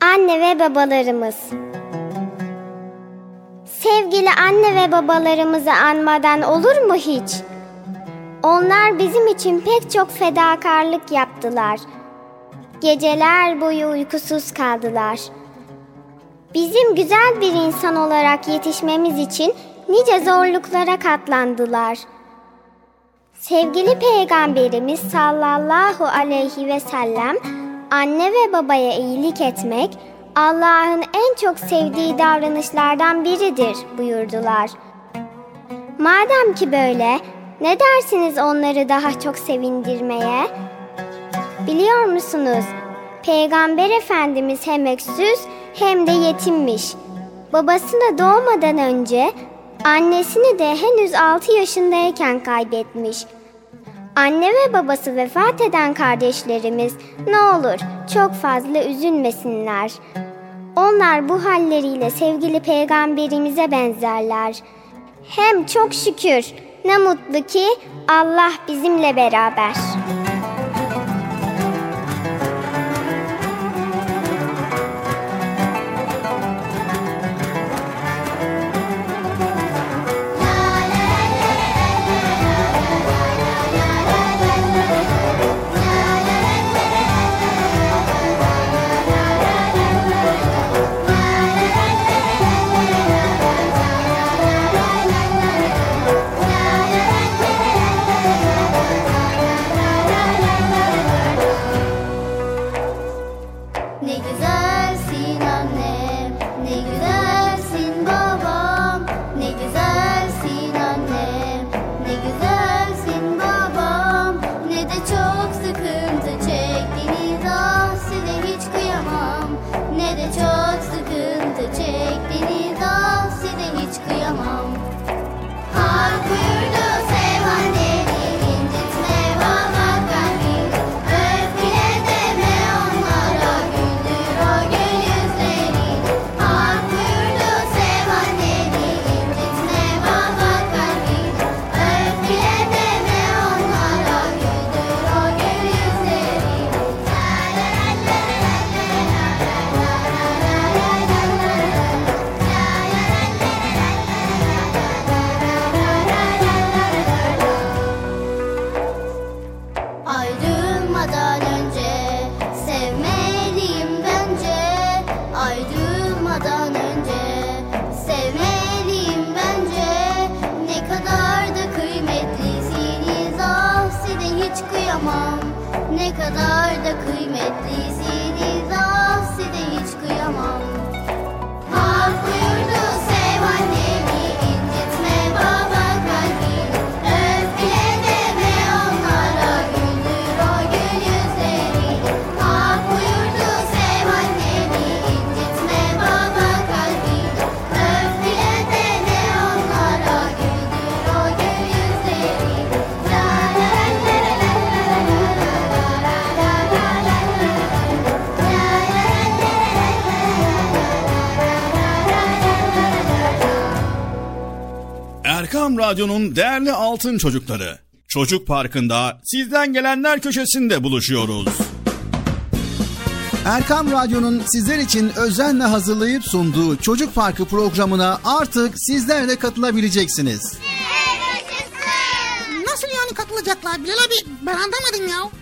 K: Anne ve babalarımız Sevgili anne ve babalarımızı anmadan olur mu hiç? Onlar bizim için pek çok fedakarlık yaptılar. Geceler boyu uykusuz kaldılar.
G: Bizim güzel bir insan olarak yetişmemiz için nice zorluklara katlandılar. Sevgili Peygamberimiz sallallahu aleyhi ve sellem anne ve babaya iyilik etmek Allah'ın en çok sevdiği davranışlardan biridir buyurdular. Madem ki böyle, ne dersiniz onları daha çok sevindirmeye? Biliyor musunuz? Peygamber Efendimiz hem öksüz hem de yetimmiş. Babasını doğmadan önce annesini de henüz 6 yaşındayken kaybetmiş. Anne ve babası vefat eden kardeşlerimiz ne olur çok fazla üzülmesinler. Onlar bu halleriyle sevgili peygamberimize benzerler. Hem çok şükür ne mutlu ki Allah bizimle beraber.
A: Radyo'nun değerli altın çocukları. Çocuk Parkı'nda sizden gelenler köşesinde buluşuyoruz.
C: Erkam Radyo'nun sizler için özenle hazırlayıp sunduğu Çocuk Parkı programına artık sizler de katılabileceksiniz.
D: Nasıl yani katılacaklar Bilal abi? Ben anlamadım ya.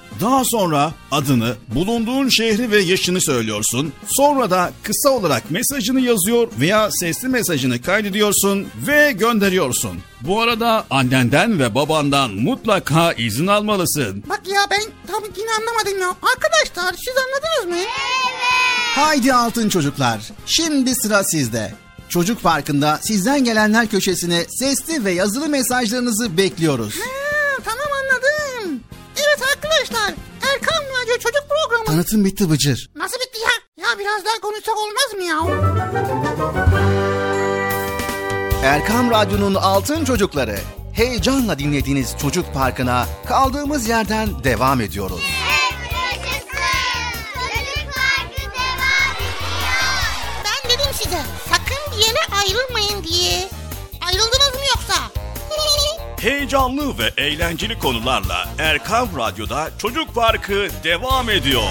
A: Daha sonra adını, bulunduğun şehri ve yaşını söylüyorsun. Sonra da kısa olarak mesajını yazıyor veya sesli mesajını kaydediyorsun ve gönderiyorsun. Bu arada annenden ve babandan mutlaka izin almalısın.
D: Bak ya ben tam yine anlamadım ya. Arkadaşlar siz anladınız mı?
C: Haydi altın çocuklar. Şimdi sıra sizde. Çocuk Parkı'nda sizden gelenler köşesine sesli ve yazılı mesajlarınızı bekliyoruz.
D: Ha, tamam anladım. Evet arkadaşlar Erkan Radyo Çocuk Programı.
C: Tanıtım bitti Bıcır.
D: Nasıl bitti ya? Ya biraz daha konuşsak olmaz mı ya?
C: Erkam Radyo'nun Altın Çocukları. Heyecanla dinlediğiniz Çocuk Parkı'na kaldığımız yerden devam ediyoruz.
D: Ben dedim size sakın bir yere ayrılmayın diye. Ayrıldınız mı yoksa?
A: Heyecanlı ve eğlenceli konularla Erkam Radyo'da Çocuk Parkı devam ediyor.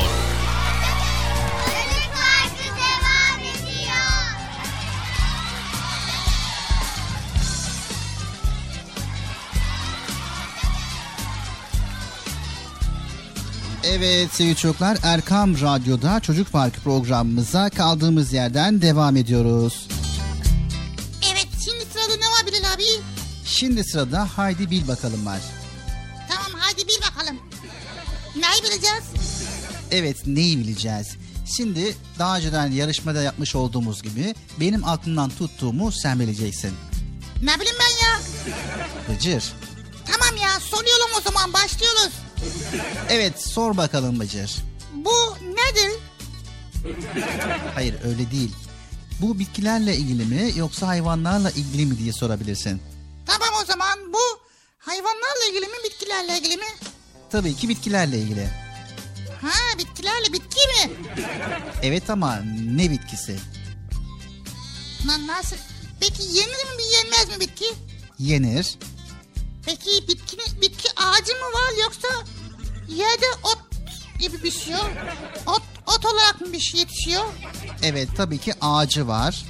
C: Evet sevgili çocuklar Erkam Radyo'da Çocuk Parkı programımıza kaldığımız yerden devam ediyoruz.
D: Şimdi sırada
C: Haydi Bil Bakalım var.
D: Tamam hadi bil bakalım. Neyi bileceğiz?
C: Evet neyi bileceğiz? Şimdi daha önceden yarışmada yapmış olduğumuz gibi benim aklımdan tuttuğumu sen bileceksin.
D: Ne bileyim ben ya?
C: Bıcır.
D: Tamam ya soruyorum o zaman başlıyoruz.
C: Evet sor bakalım Bıcır.
D: Bu nedir?
C: Hayır öyle değil. Bu bitkilerle ilgili mi yoksa hayvanlarla ilgili mi diye sorabilirsin.
D: Bu hayvanlarla ilgili mi bitkilerle ilgili mi?
C: Tabii ki bitkilerle ilgili.
D: Ha bitkilerle bitki mi?
C: Evet ama ne bitkisi?
D: Lan nasıl? Peki yenir mi yenmez mi bitki?
C: Yenir.
D: Peki bitki, bitki ağacı mı var yoksa yerde ot gibi bir şey? Ot, ot olarak mı bir şey yetişiyor?
C: Evet tabii ki ağacı var.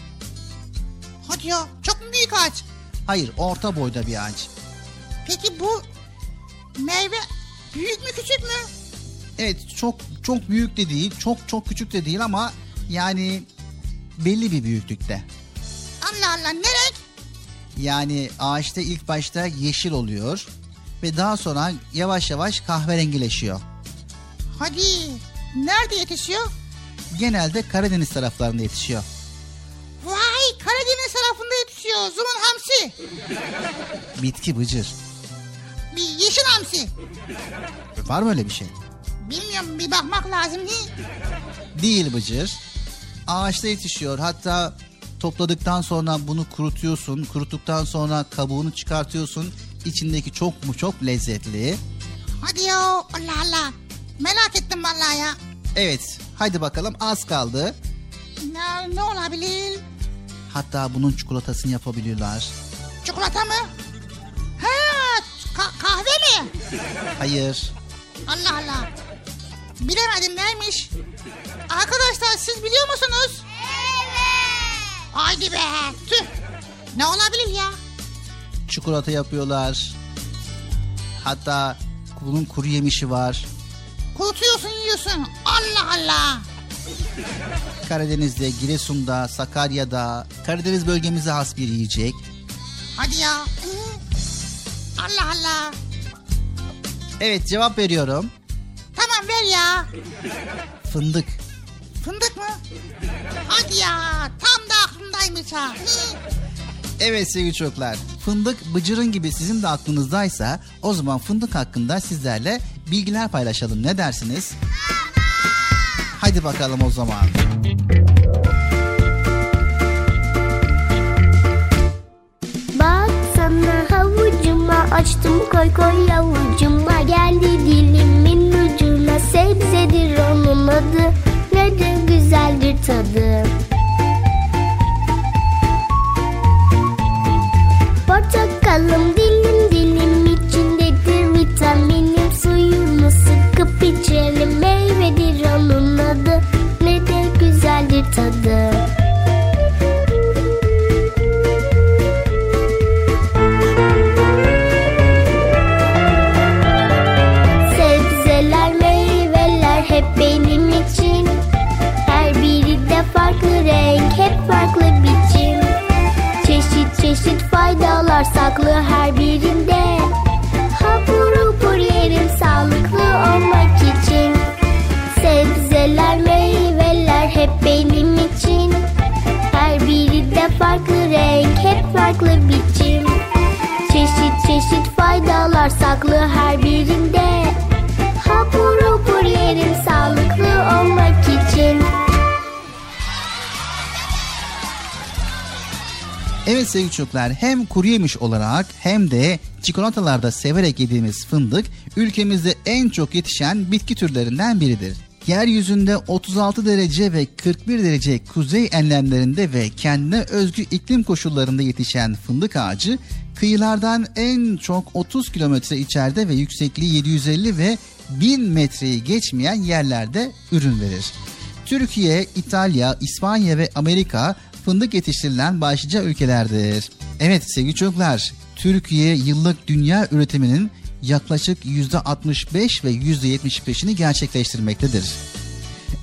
D: Hadi ya çok mu büyük ağaç?
C: Hayır orta boyda bir ağaç.
D: Peki bu meyve büyük mü küçük mü?
C: Evet çok çok büyük de değil çok çok küçük de değil ama yani belli bir büyüklükte.
D: Allah Allah ne renk?
C: Yani ağaçta ilk başta yeşil oluyor ve daha sonra yavaş yavaş kahverengileşiyor.
D: Hadi nerede yetişiyor?
C: Genelde Karadeniz taraflarında yetişiyor.
D: Karadeniz tarafında yetişiyor. Zuman hamsi.
C: Bitki bıcır.
D: Bir yeşil hamsi.
C: Var mı öyle bir şey?
D: Bilmiyorum bir bakmak lazım değil.
C: Değil bıcır. Ağaçta yetişiyor. Hatta topladıktan sonra bunu kurutuyorsun. Kuruttuktan sonra kabuğunu çıkartıyorsun. İçindeki çok mu çok lezzetli.
D: Hadi ya Allah Allah. Merak ettim vallahi ya.
C: Evet haydi bakalım az kaldı.
D: Ne, ne olabilir?
C: Hatta bunun çikolatasını yapabiliyorlar.
D: Çikolata mı? Ha, ka- kahve mi?
C: Hayır.
D: Allah Allah. Bilemedim neymiş? Arkadaşlar siz biliyor musunuz? Evet. Haydi be. Tüh. Ne olabilir ya?
C: Çikolata yapıyorlar. Hatta bunun kuru yemişi var.
D: Kurutuyorsun yiyorsun. Allah Allah.
C: Karadeniz'de, Giresun'da, Sakarya'da, Karadeniz bölgemize has bir yiyecek.
D: Hadi ya. Allah Allah.
C: Evet cevap veriyorum.
D: Tamam ver ya.
C: Fındık.
D: Fındık mı? Hadi ya. Tam da aklımdaymış ha.
C: Evet sevgili çocuklar. Fındık bıcırın gibi sizin de aklınızdaysa o zaman fındık hakkında sizlerle bilgiler paylaşalım. Ne dersiniz? Haydi bakalım o zaman.
L: Baksana havucuma açtım koy koy yavucuma Geldi dilimin ucuna sebzedir onun adı. Ne de güzeldir tadı. Portakalım dilim dilim içindedir vitaminim. Suyunu sıkıp içelim meyvedir tadı. Sebzeler, meyveler hep benim için. Her biri de farklı renk, hep farklı biçim. Çeşit çeşit faydalar saklı her birinde
C: Evet sevgili çocuklar hem kuru yemiş olarak hem de çikolatalarda severek yediğimiz fındık ülkemizde en çok yetişen bitki türlerinden biridir. Yeryüzünde 36 derece ve 41 derece kuzey enlemlerinde ve kendine özgü iklim koşullarında yetişen fındık ağacı kıyılardan en çok 30 kilometre içeride ve yüksekliği 750 ve 1000 metreyi geçmeyen yerlerde ürün verir. Türkiye, İtalya, İspanya ve Amerika fındık yetiştirilen başlıca ülkelerdir. Evet sevgili çocuklar, Türkiye yıllık dünya üretiminin yaklaşık %65 ve %75'ini gerçekleştirmektedir.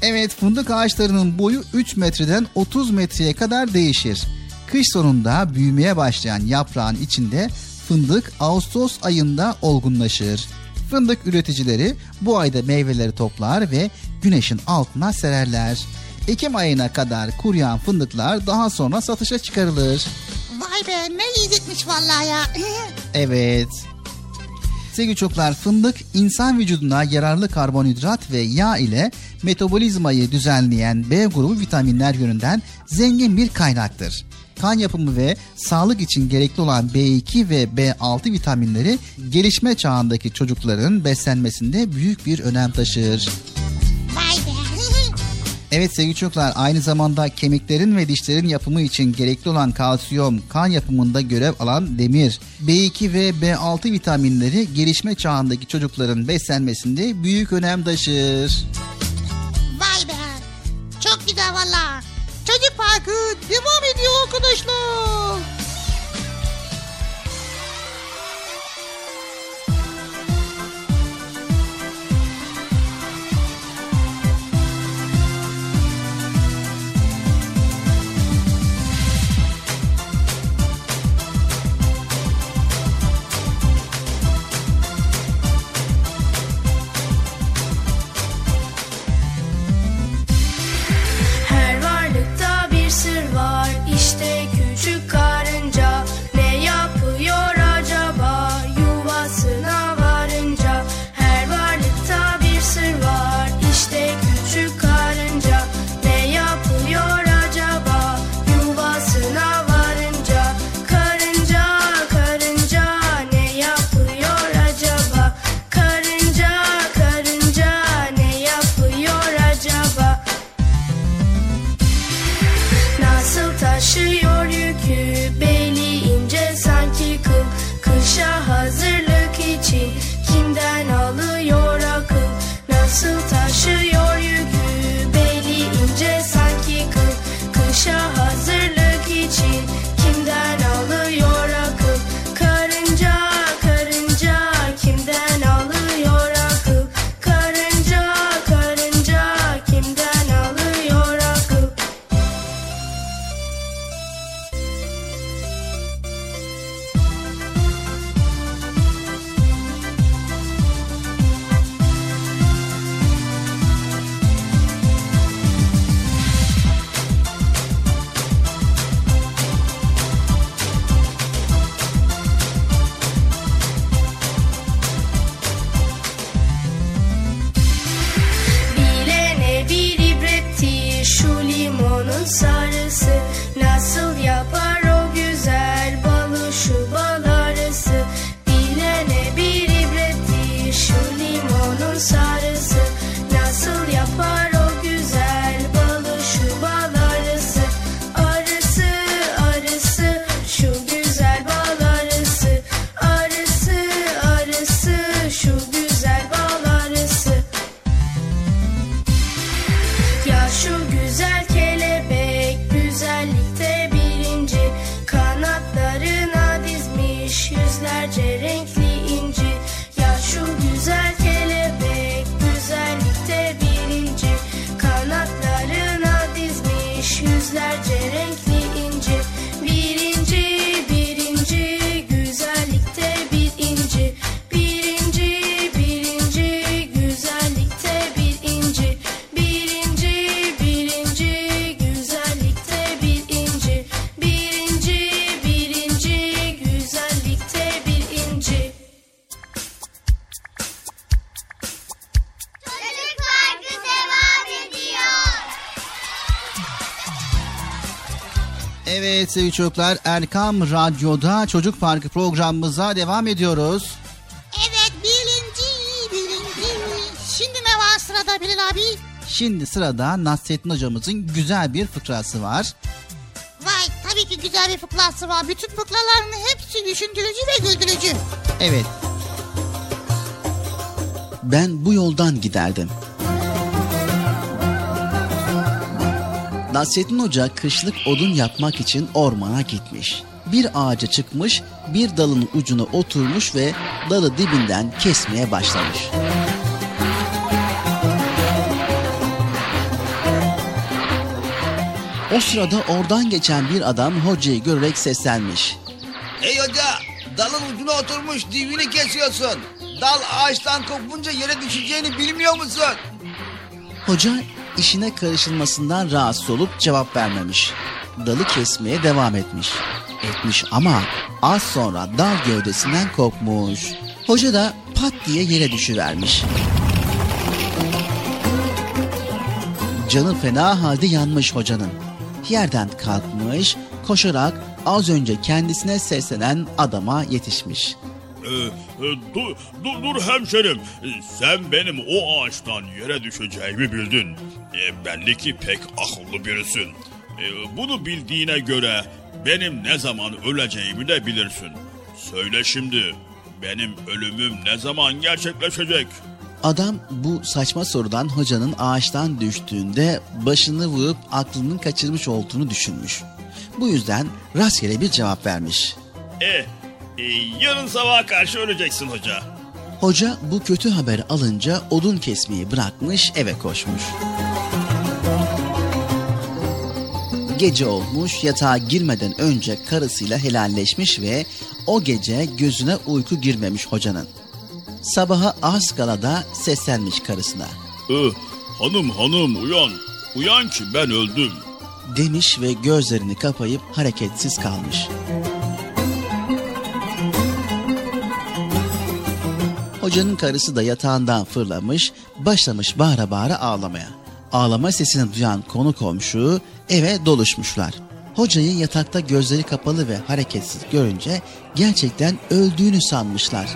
C: Evet fındık ağaçlarının boyu 3 metreden 30 metreye kadar değişir. Kış sonunda büyümeye başlayan yaprağın içinde fındık Ağustos ayında olgunlaşır. Fındık üreticileri bu ayda meyveleri toplar ve güneşin altına sererler. Ekim ayına kadar kuruyan fındıklar daha sonra satışa çıkarılır.
D: Vay be ne yiyecekmiş vallahi ya.
C: Evet. Sevgili çocuklar fındık insan vücuduna yararlı karbonhidrat ve yağ ile metabolizmayı düzenleyen B grubu vitaminler yönünden zengin bir kaynaktır. Kan yapımı ve sağlık için gerekli olan B2 ve B6 vitaminleri gelişme çağındaki çocukların beslenmesinde büyük bir önem taşır.
D: Vay be.
C: Evet sevgili çocuklar aynı zamanda kemiklerin ve dişlerin yapımı için gerekli olan kalsiyum, kan yapımında görev alan demir, B2 ve B6 vitaminleri gelişme çağındaki çocukların beslenmesinde büyük önem taşır.
D: Vay be. Çok güzel valla. Çocuk Parkı devam ediyor arkadaşlar.
M: Renkli
C: you. Sevgili çocuklar Erkam Radyo'da Çocuk Parkı programımıza devam ediyoruz.
D: Evet birinci birinci. Şimdi ne var sırada Bilal abi?
C: Şimdi sırada Nasrettin hocamızın güzel bir fıkrası var.
D: Vay tabii ki güzel bir fıkrası var. Bütün fıkraların hepsi düşündürücü ve güldürücü.
C: Evet. Ben bu yoldan giderdim. Nasrettin Hoca kışlık odun yapmak için ormana gitmiş. Bir ağaca çıkmış, bir dalın ucuna oturmuş ve dalı dibinden kesmeye başlamış. O sırada oradan geçen bir adam hocayı görerek seslenmiş.
M: Ey hoca dalın ucuna oturmuş dibini kesiyorsun. Dal ağaçtan kopunca yere düşeceğini bilmiyor musun?
C: Hoca işine karışılmasından rahatsız olup cevap vermemiş. Dalı kesmeye devam etmiş. Etmiş ama az sonra dal gövdesinden kopmuş. Hoca da pat diye yere düşüvermiş. Canı fena halde yanmış hocanın. Yerden kalkmış, koşarak az önce kendisine seslenen adama yetişmiş.
A: Ee, dur, dur, dur hemşerim. Ee, Sen benim o ağaçtan yere düşeceğimi bildin. Ee, belli ki pek akıllı birisin. Ee, bunu bildiğine göre benim ne zaman öleceğimi de bilirsin. Söyle şimdi benim ölümüm ne zaman gerçekleşecek?
C: Adam bu saçma sorudan hocanın ağaçtan düştüğünde başını vurup aklının kaçırmış olduğunu düşünmüş. Bu yüzden rastgele bir cevap vermiş.
A: E, e, yarın sabaha karşı öleceksin hoca.
C: Hoca bu kötü haberi alınca odun kesmeyi bırakmış eve koşmuş. Gece olmuş yatağa girmeden önce karısıyla helalleşmiş ve o gece gözüne uyku girmemiş hocanın. Sabaha az kala da seslenmiş karısına.
A: Ee, hanım hanım uyan. Uyan ki ben öldüm.
C: Demiş ve gözlerini kapayıp hareketsiz kalmış. Hocanın karısı da yatağından fırlamış, başlamış bağıra bağıra ağlamaya. Ağlama sesini duyan konu komşu eve doluşmuşlar. Hocayı yatakta gözleri kapalı ve hareketsiz görünce gerçekten öldüğünü sanmışlar.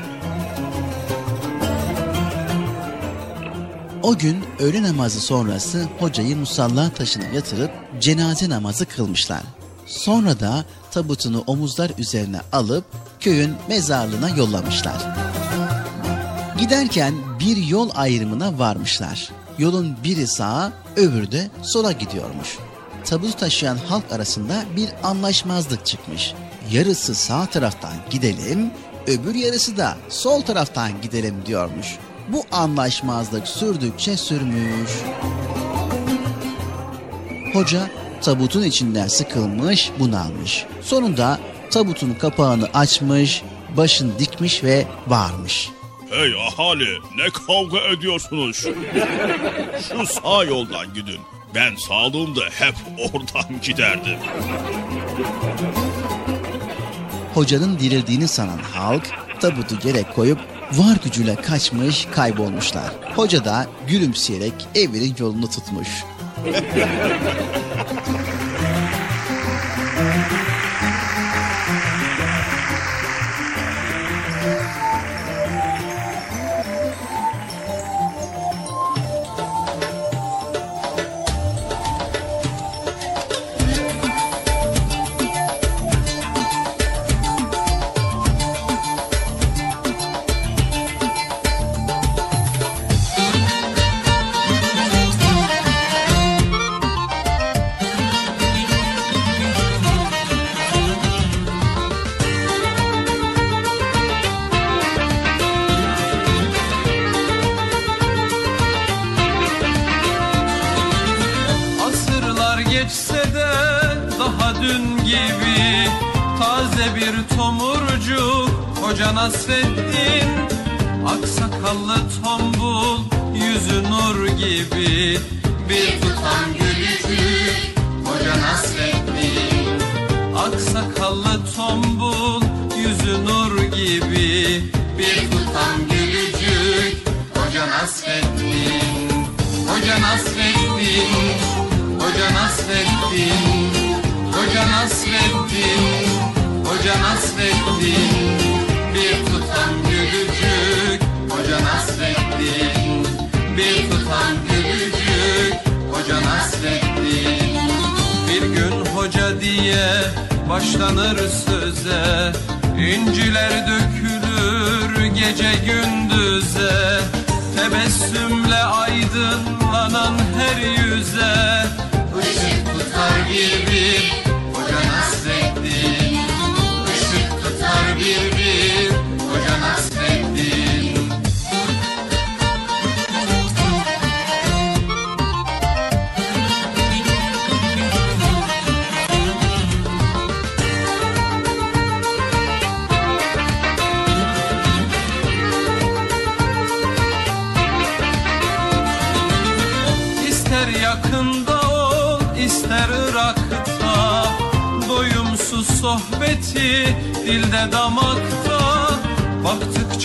C: O gün öğle namazı sonrası hocayı musalla taşına yatırıp cenaze namazı kılmışlar. Sonra da tabutunu omuzlar üzerine alıp köyün mezarlığına yollamışlar. Giderken bir yol ayrımına varmışlar. Yolun biri sağa, öbürü de sola gidiyormuş. Tabutu taşıyan halk arasında bir anlaşmazlık çıkmış. Yarısı sağ taraftan gidelim, öbür yarısı da sol taraftan gidelim diyormuş. Bu anlaşmazlık sürdükçe sürmüş. Hoca tabutun içinden sıkılmış, bunalmış. Sonunda tabutun kapağını açmış, başını dikmiş ve bağırmış.
A: Hey ahali ne kavga ediyorsunuz? Şu sağ yoldan gidin. Ben sağlığımda hep oradan giderdim.
C: Hocanın dirildiğini sanan halk tabutu yere koyup var gücüyle kaçmış kaybolmuşlar. Hoca da gülümseyerek evinin yolunu tutmuş.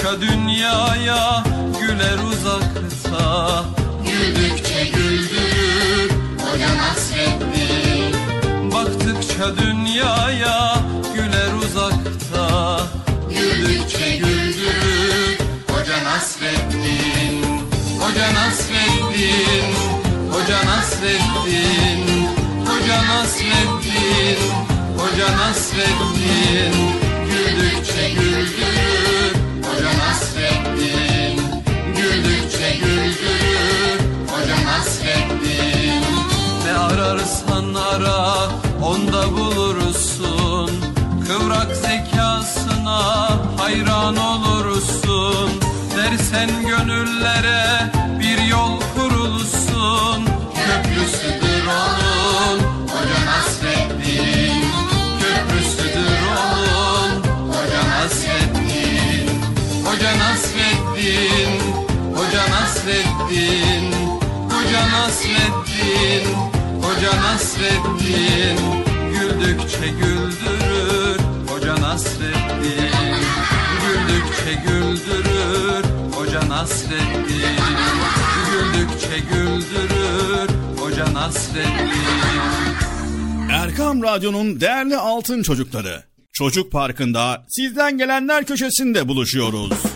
N: Baktıkça dünyaya güler uzakta Güldükçe güldürür Hoca Nasreddin Baktıkça dünyaya güler uzakta Güldükçe güldürür Hoca Nasreddin Hoca Nasreddin Hoca Nasreddin Hoca Nasreddin Hoca Nasreddin Güldükçe güldürür ara onda bulursun. Kıvrak zekasına hayran olursun. Dersen gönüllere bir yol kurulsun. Köprüsüdür onun Hoca Nasreddin Köprüsüdür onun Hoca Nasreddin Hoca Nasreddin Hoca Nasreddin Hoca Nasreddin Hoca Nasreddin Güldükçe güldürür Hoca Nasreddin Güldükçe güldürür Hoca Nasreddin Güldükçe güldürür Hoca Nasreddin
A: Erkam Radyo'nun değerli altın çocukları. Çocuk Parkı'nda sizden gelenler köşesinde buluşuyoruz.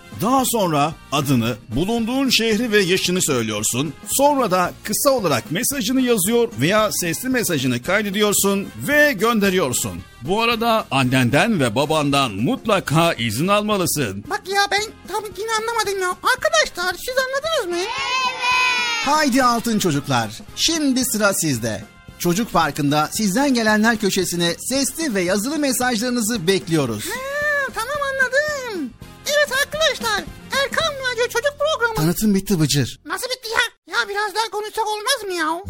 A: Daha sonra adını, bulunduğun şehri ve yaşını söylüyorsun. Sonra da kısa olarak mesajını yazıyor veya sesli mesajını kaydediyorsun ve gönderiyorsun. Bu arada annenden ve babandan mutlaka izin almalısın.
D: Bak ya ben tam yine anlamadım ya. Arkadaşlar siz anladınız mı?
C: Haydi altın çocuklar. Şimdi sıra sizde. Çocuk Parkı'nda sizden gelenler köşesine sesli ve yazılı mesajlarınızı bekliyoruz.
D: Ha. Evet arkadaşlar Erkan Radyo Çocuk Programı.
C: Tanıtım bitti Bıcır.
D: Nasıl bitti ya? Ya biraz daha konuşsak olmaz mı ya?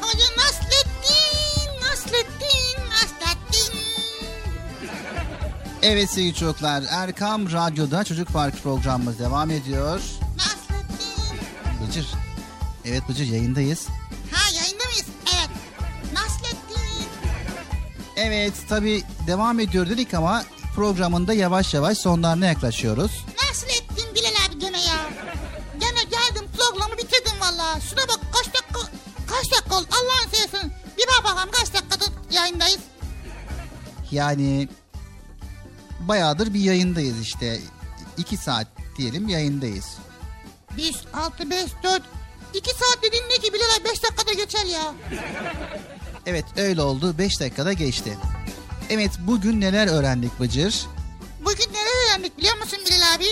D: Hoca Nasreddin, Nasreddin, Nasreddin.
C: Evet sevgili çocuklar Erkam Radyo'da Çocuk Parkı programımız devam ediyor. Evet Bıcır yayındayız.
D: Ha yayında mıyız? Evet. Nasreddin.
C: Evet tabi devam ediyor dedik ama programında yavaş yavaş sonlarına yaklaşıyoruz.
D: Nasreddin Bilal abi gene ya. Gene geldim programı bitirdim valla. Şuna bak kaç dakika kaç dakika oldu Allah'ın seversen. Bir bak bakalım kaç dakikadır yayındayız.
C: Yani bayağıdır bir yayındayız işte. iki saat diyelim yayındayız.
D: 5, 6, 5, 4. 2 saat dediğin ne ki Bilal abi 5 dakikada geçer ya.
C: Evet öyle oldu 5 dakikada geçti. Evet bugün neler öğrendik Bıcır?
D: Bugün neler öğrendik biliyor musun Bilal abi?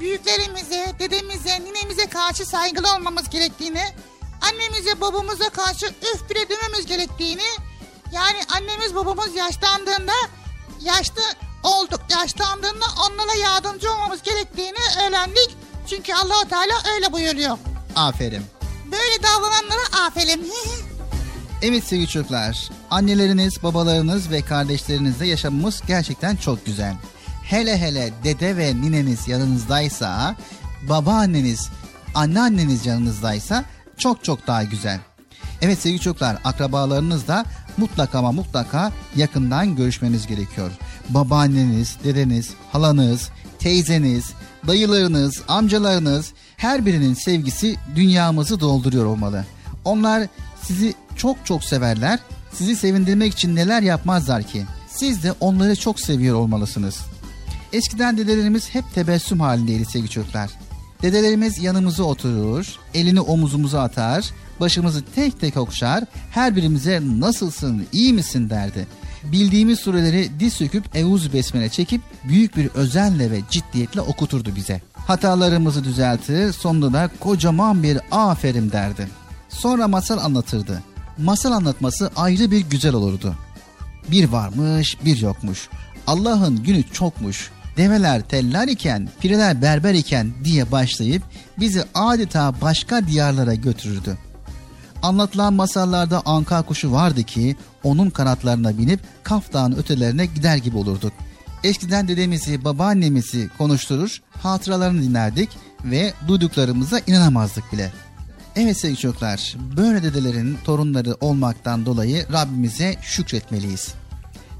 D: Büyüklerimize, dedemize, ninemize karşı saygılı olmamız gerektiğini, annemize, babamıza karşı öf bile dememiz gerektiğini, yani annemiz babamız yaşlandığında, yaşlı olduk, yaşlandığında onlara yardımcı olmamız gerektiğini öğrendik. Çünkü allah Teala öyle buyuruyor.
C: Aferin.
D: Böyle davrananlara aferin.
C: Evet sevgili çocuklar, anneleriniz, babalarınız ve kardeşlerinizle yaşamımız gerçekten çok güzel. Hele hele dede ve nineniz yanınızdaysa, babaanneniz, anneanneniz yanınızdaysa çok çok daha güzel. Evet sevgili çocuklar, akrabalarınızla mutlaka ama mutlaka yakından görüşmeniz gerekiyor. Babaanneniz, dedeniz, halanız, teyzeniz, dayılarınız, amcalarınız her birinin sevgisi dünyamızı dolduruyor olmalı. Onlar sizi çok çok severler. Sizi sevindirmek için neler yapmazlar ki? Siz de onları çok seviyor olmalısınız. Eskiden dedelerimiz hep tebessüm halindeydi sevgili çocuklar. Dedelerimiz yanımıza oturur, elini omuzumuza atar, başımızı tek tek okşar, her birimize nasılsın, iyi misin derdi. Bildiğimiz sureleri diz söküp Eûzü Besmele çekip büyük bir özenle ve ciddiyetle okuturdu bize. Hatalarımızı düzeltir, sonunda da kocaman bir aferin derdi. Sonra masal anlatırdı. Masal anlatması ayrı bir güzel olurdu. Bir varmış, bir yokmuş. Allah'ın günü çokmuş. Develer teller iken, pireler berber iken diye başlayıp bizi adeta başka diyarlara götürürdü. Anlatılan masallarda anka kuşu vardı ki onun kanatlarına binip Kaf Dağı'nın ötelerine gider gibi olurduk. Eskiden dedemizi, babaannemizi konuşturur, hatıralarını dinlerdik ve duyduklarımıza inanamazdık bile. Evet sevgili çocuklar, böyle dedelerin torunları olmaktan dolayı Rabbimize şükretmeliyiz.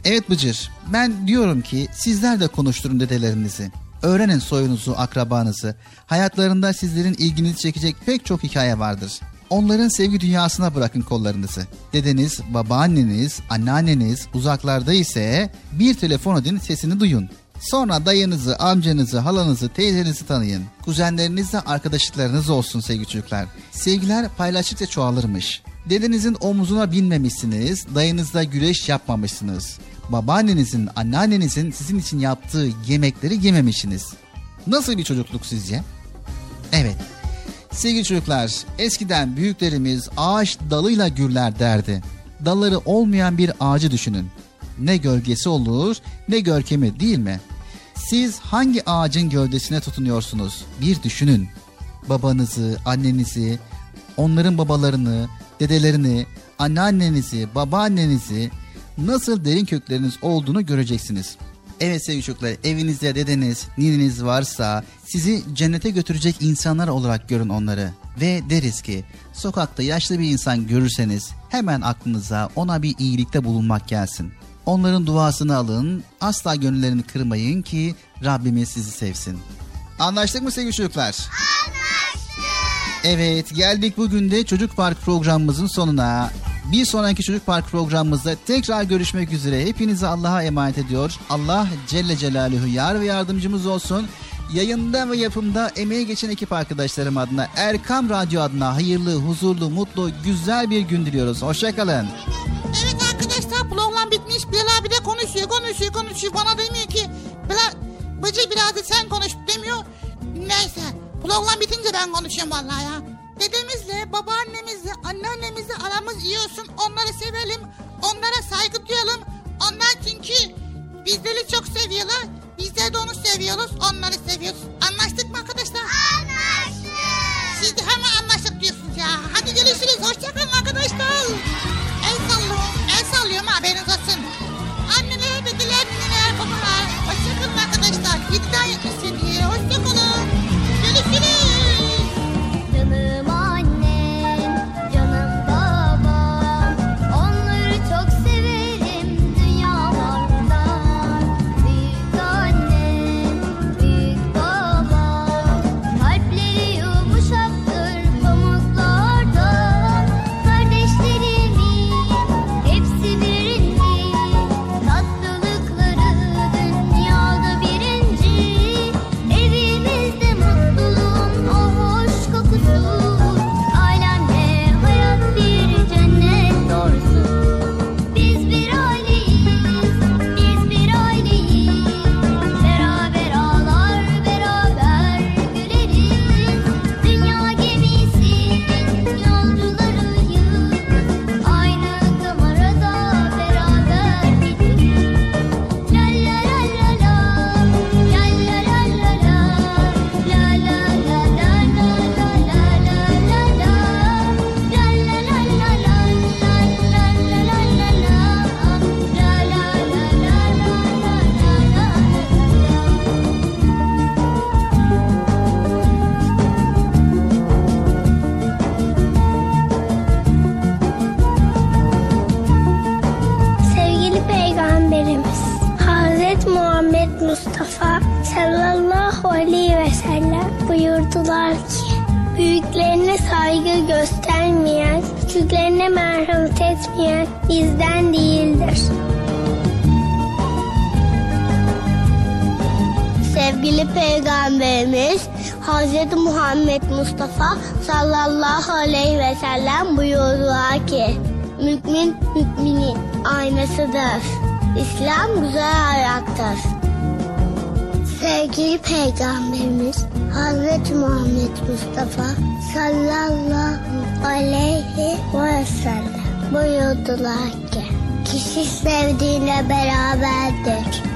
C: Evet Bıcır, ben diyorum ki sizler de konuşturun dedelerinizi. Öğrenin soyunuzu, akrabanızı. Hayatlarında sizlerin ilginizi çekecek pek çok hikaye vardır. Onların sevgi dünyasına bırakın kollarınızı. Dedeniz, babaanneniz, anneanneniz uzaklarda ise bir telefon edin sesini duyun. Sonra dayınızı, amcanızı, halanızı, teyzenizi tanıyın. Kuzenlerinizle arkadaşlıklarınız olsun sevgili çocuklar. Sevgiler paylaştıkça çoğalırmış. Dedenizin omuzuna binmemişsiniz, dayınızla güreş yapmamışsınız. Babaannenizin, anneannenizin sizin için yaptığı yemekleri yememişsiniz. Nasıl bir çocukluk sizce? Evet. Sevgili çocuklar, eskiden büyüklerimiz ağaç dalıyla gürler derdi. Dalları olmayan bir ağacı düşünün. Ne gölgesi olur, ne görkemi değil mi? Siz hangi ağacın gövdesine tutunuyorsunuz? Bir düşünün. Babanızı, annenizi, onların babalarını, dedelerini, anneannenizi, babaannenizi nasıl derin kökleriniz olduğunu göreceksiniz. Evet sevgili çocuklar evinizde dedeniz, nineniz varsa sizi cennete götürecek insanlar olarak görün onları. Ve deriz ki sokakta yaşlı bir insan görürseniz hemen aklınıza ona bir iyilikte bulunmak gelsin. Onların duasını alın, asla gönüllerini kırmayın ki Rabbimiz sizi sevsin. Anlaştık mı sevgili çocuklar? Anlaştık. Evet geldik bugün de Çocuk Park programımızın sonuna. Bir sonraki Çocuk Park programımızda tekrar görüşmek üzere. Hepinizi Allah'a emanet ediyor. Allah Celle Celaluhu yar ve yardımcımız olsun. Yayında ve yapımda emeği geçen ekip arkadaşlarım adına Erkam Radyo adına hayırlı, huzurlu, mutlu, güzel bir gün diliyoruz. Hoşçakalın.
D: Evet arkadaşlar program bitmiş. Bilal abi de konuşuyor, konuşuyor, konuşuyor. Bana demiyor ki Bilal, Bıcı biraz da sen konuş demiyor. Neyse program bitince ben konuşuyorum vallahi ya. Dedemizle, babaannemizle, anneannemizle aramız iyi olsun. Onları sevelim, onlara saygı duyalım. Onlar çünkü bizleri çok seviyorlar. Bizler de onu seviyoruz, onları seviyoruz. Anlaştık mı arkadaşlar? Anlaştık. Siz de hemen anlaştık diyorsunuz ya. Hadi görüşürüz, hoşçakalın arkadaşlar. El sallıyorum, el sallıyorum haberiniz olsun. Anneler, dedeler, nineler, babalar. Hoşçakalın arkadaşlar. 7'den 77'ye hoşçakalın.
G: Bizden değildir. Sevgili Peygamberimiz Hz. Muhammed Mustafa sallallahu aleyhi ve sellem buyurdular ki Mümin müminin aynasıdır. İslam güzel ayaktır. Sevgili Peygamberimiz Hz. Muhammed Mustafa sallallahu aleyhi ve sellem buyurdular ki kişi sevdiğine beraberdir.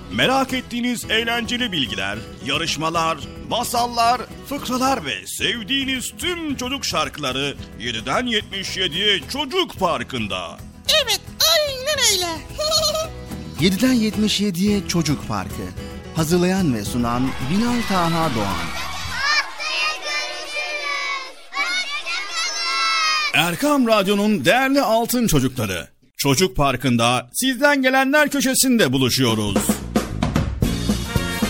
A: merak ettiğiniz eğlenceli bilgiler, yarışmalar, masallar, fıkralar ve sevdiğiniz tüm çocuk şarkıları 7'den 77'ye Çocuk Parkı'nda.
D: Evet aynen öyle.
C: 7'den 77'ye Çocuk Parkı. Hazırlayan ve sunan Binal Taha Doğan. Erkam Radyo'nun değerli altın çocukları. Çocuk Parkı'nda sizden gelenler köşesinde buluşuyoruz.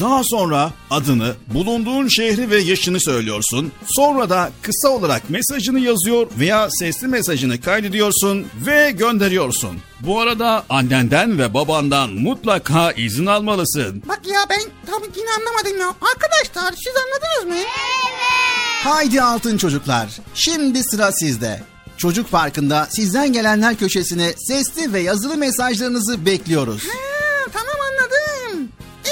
A: Daha sonra adını, bulunduğun şehri ve yaşını söylüyorsun. Sonra da kısa olarak mesajını yazıyor veya sesli mesajını kaydediyorsun ve gönderiyorsun. Bu arada annenden ve babandan mutlaka izin almalısın.
D: Bak ya ben tabii yine anlamadım ya. Arkadaşlar siz anladınız mı?
C: Haydi altın çocuklar. Şimdi sıra sizde. Çocuk Parkı'nda sizden gelenler köşesine sesli ve yazılı mesajlarınızı bekliyoruz.
D: Ha, tamam anladım.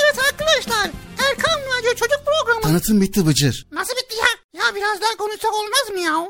D: Evet arkadaşlar Erkan Radyo Çocuk Programı.
C: Tanıtım bitti Bıcır.
D: Nasıl bitti ya? Ya biraz daha konuşsak olmaz mı ya?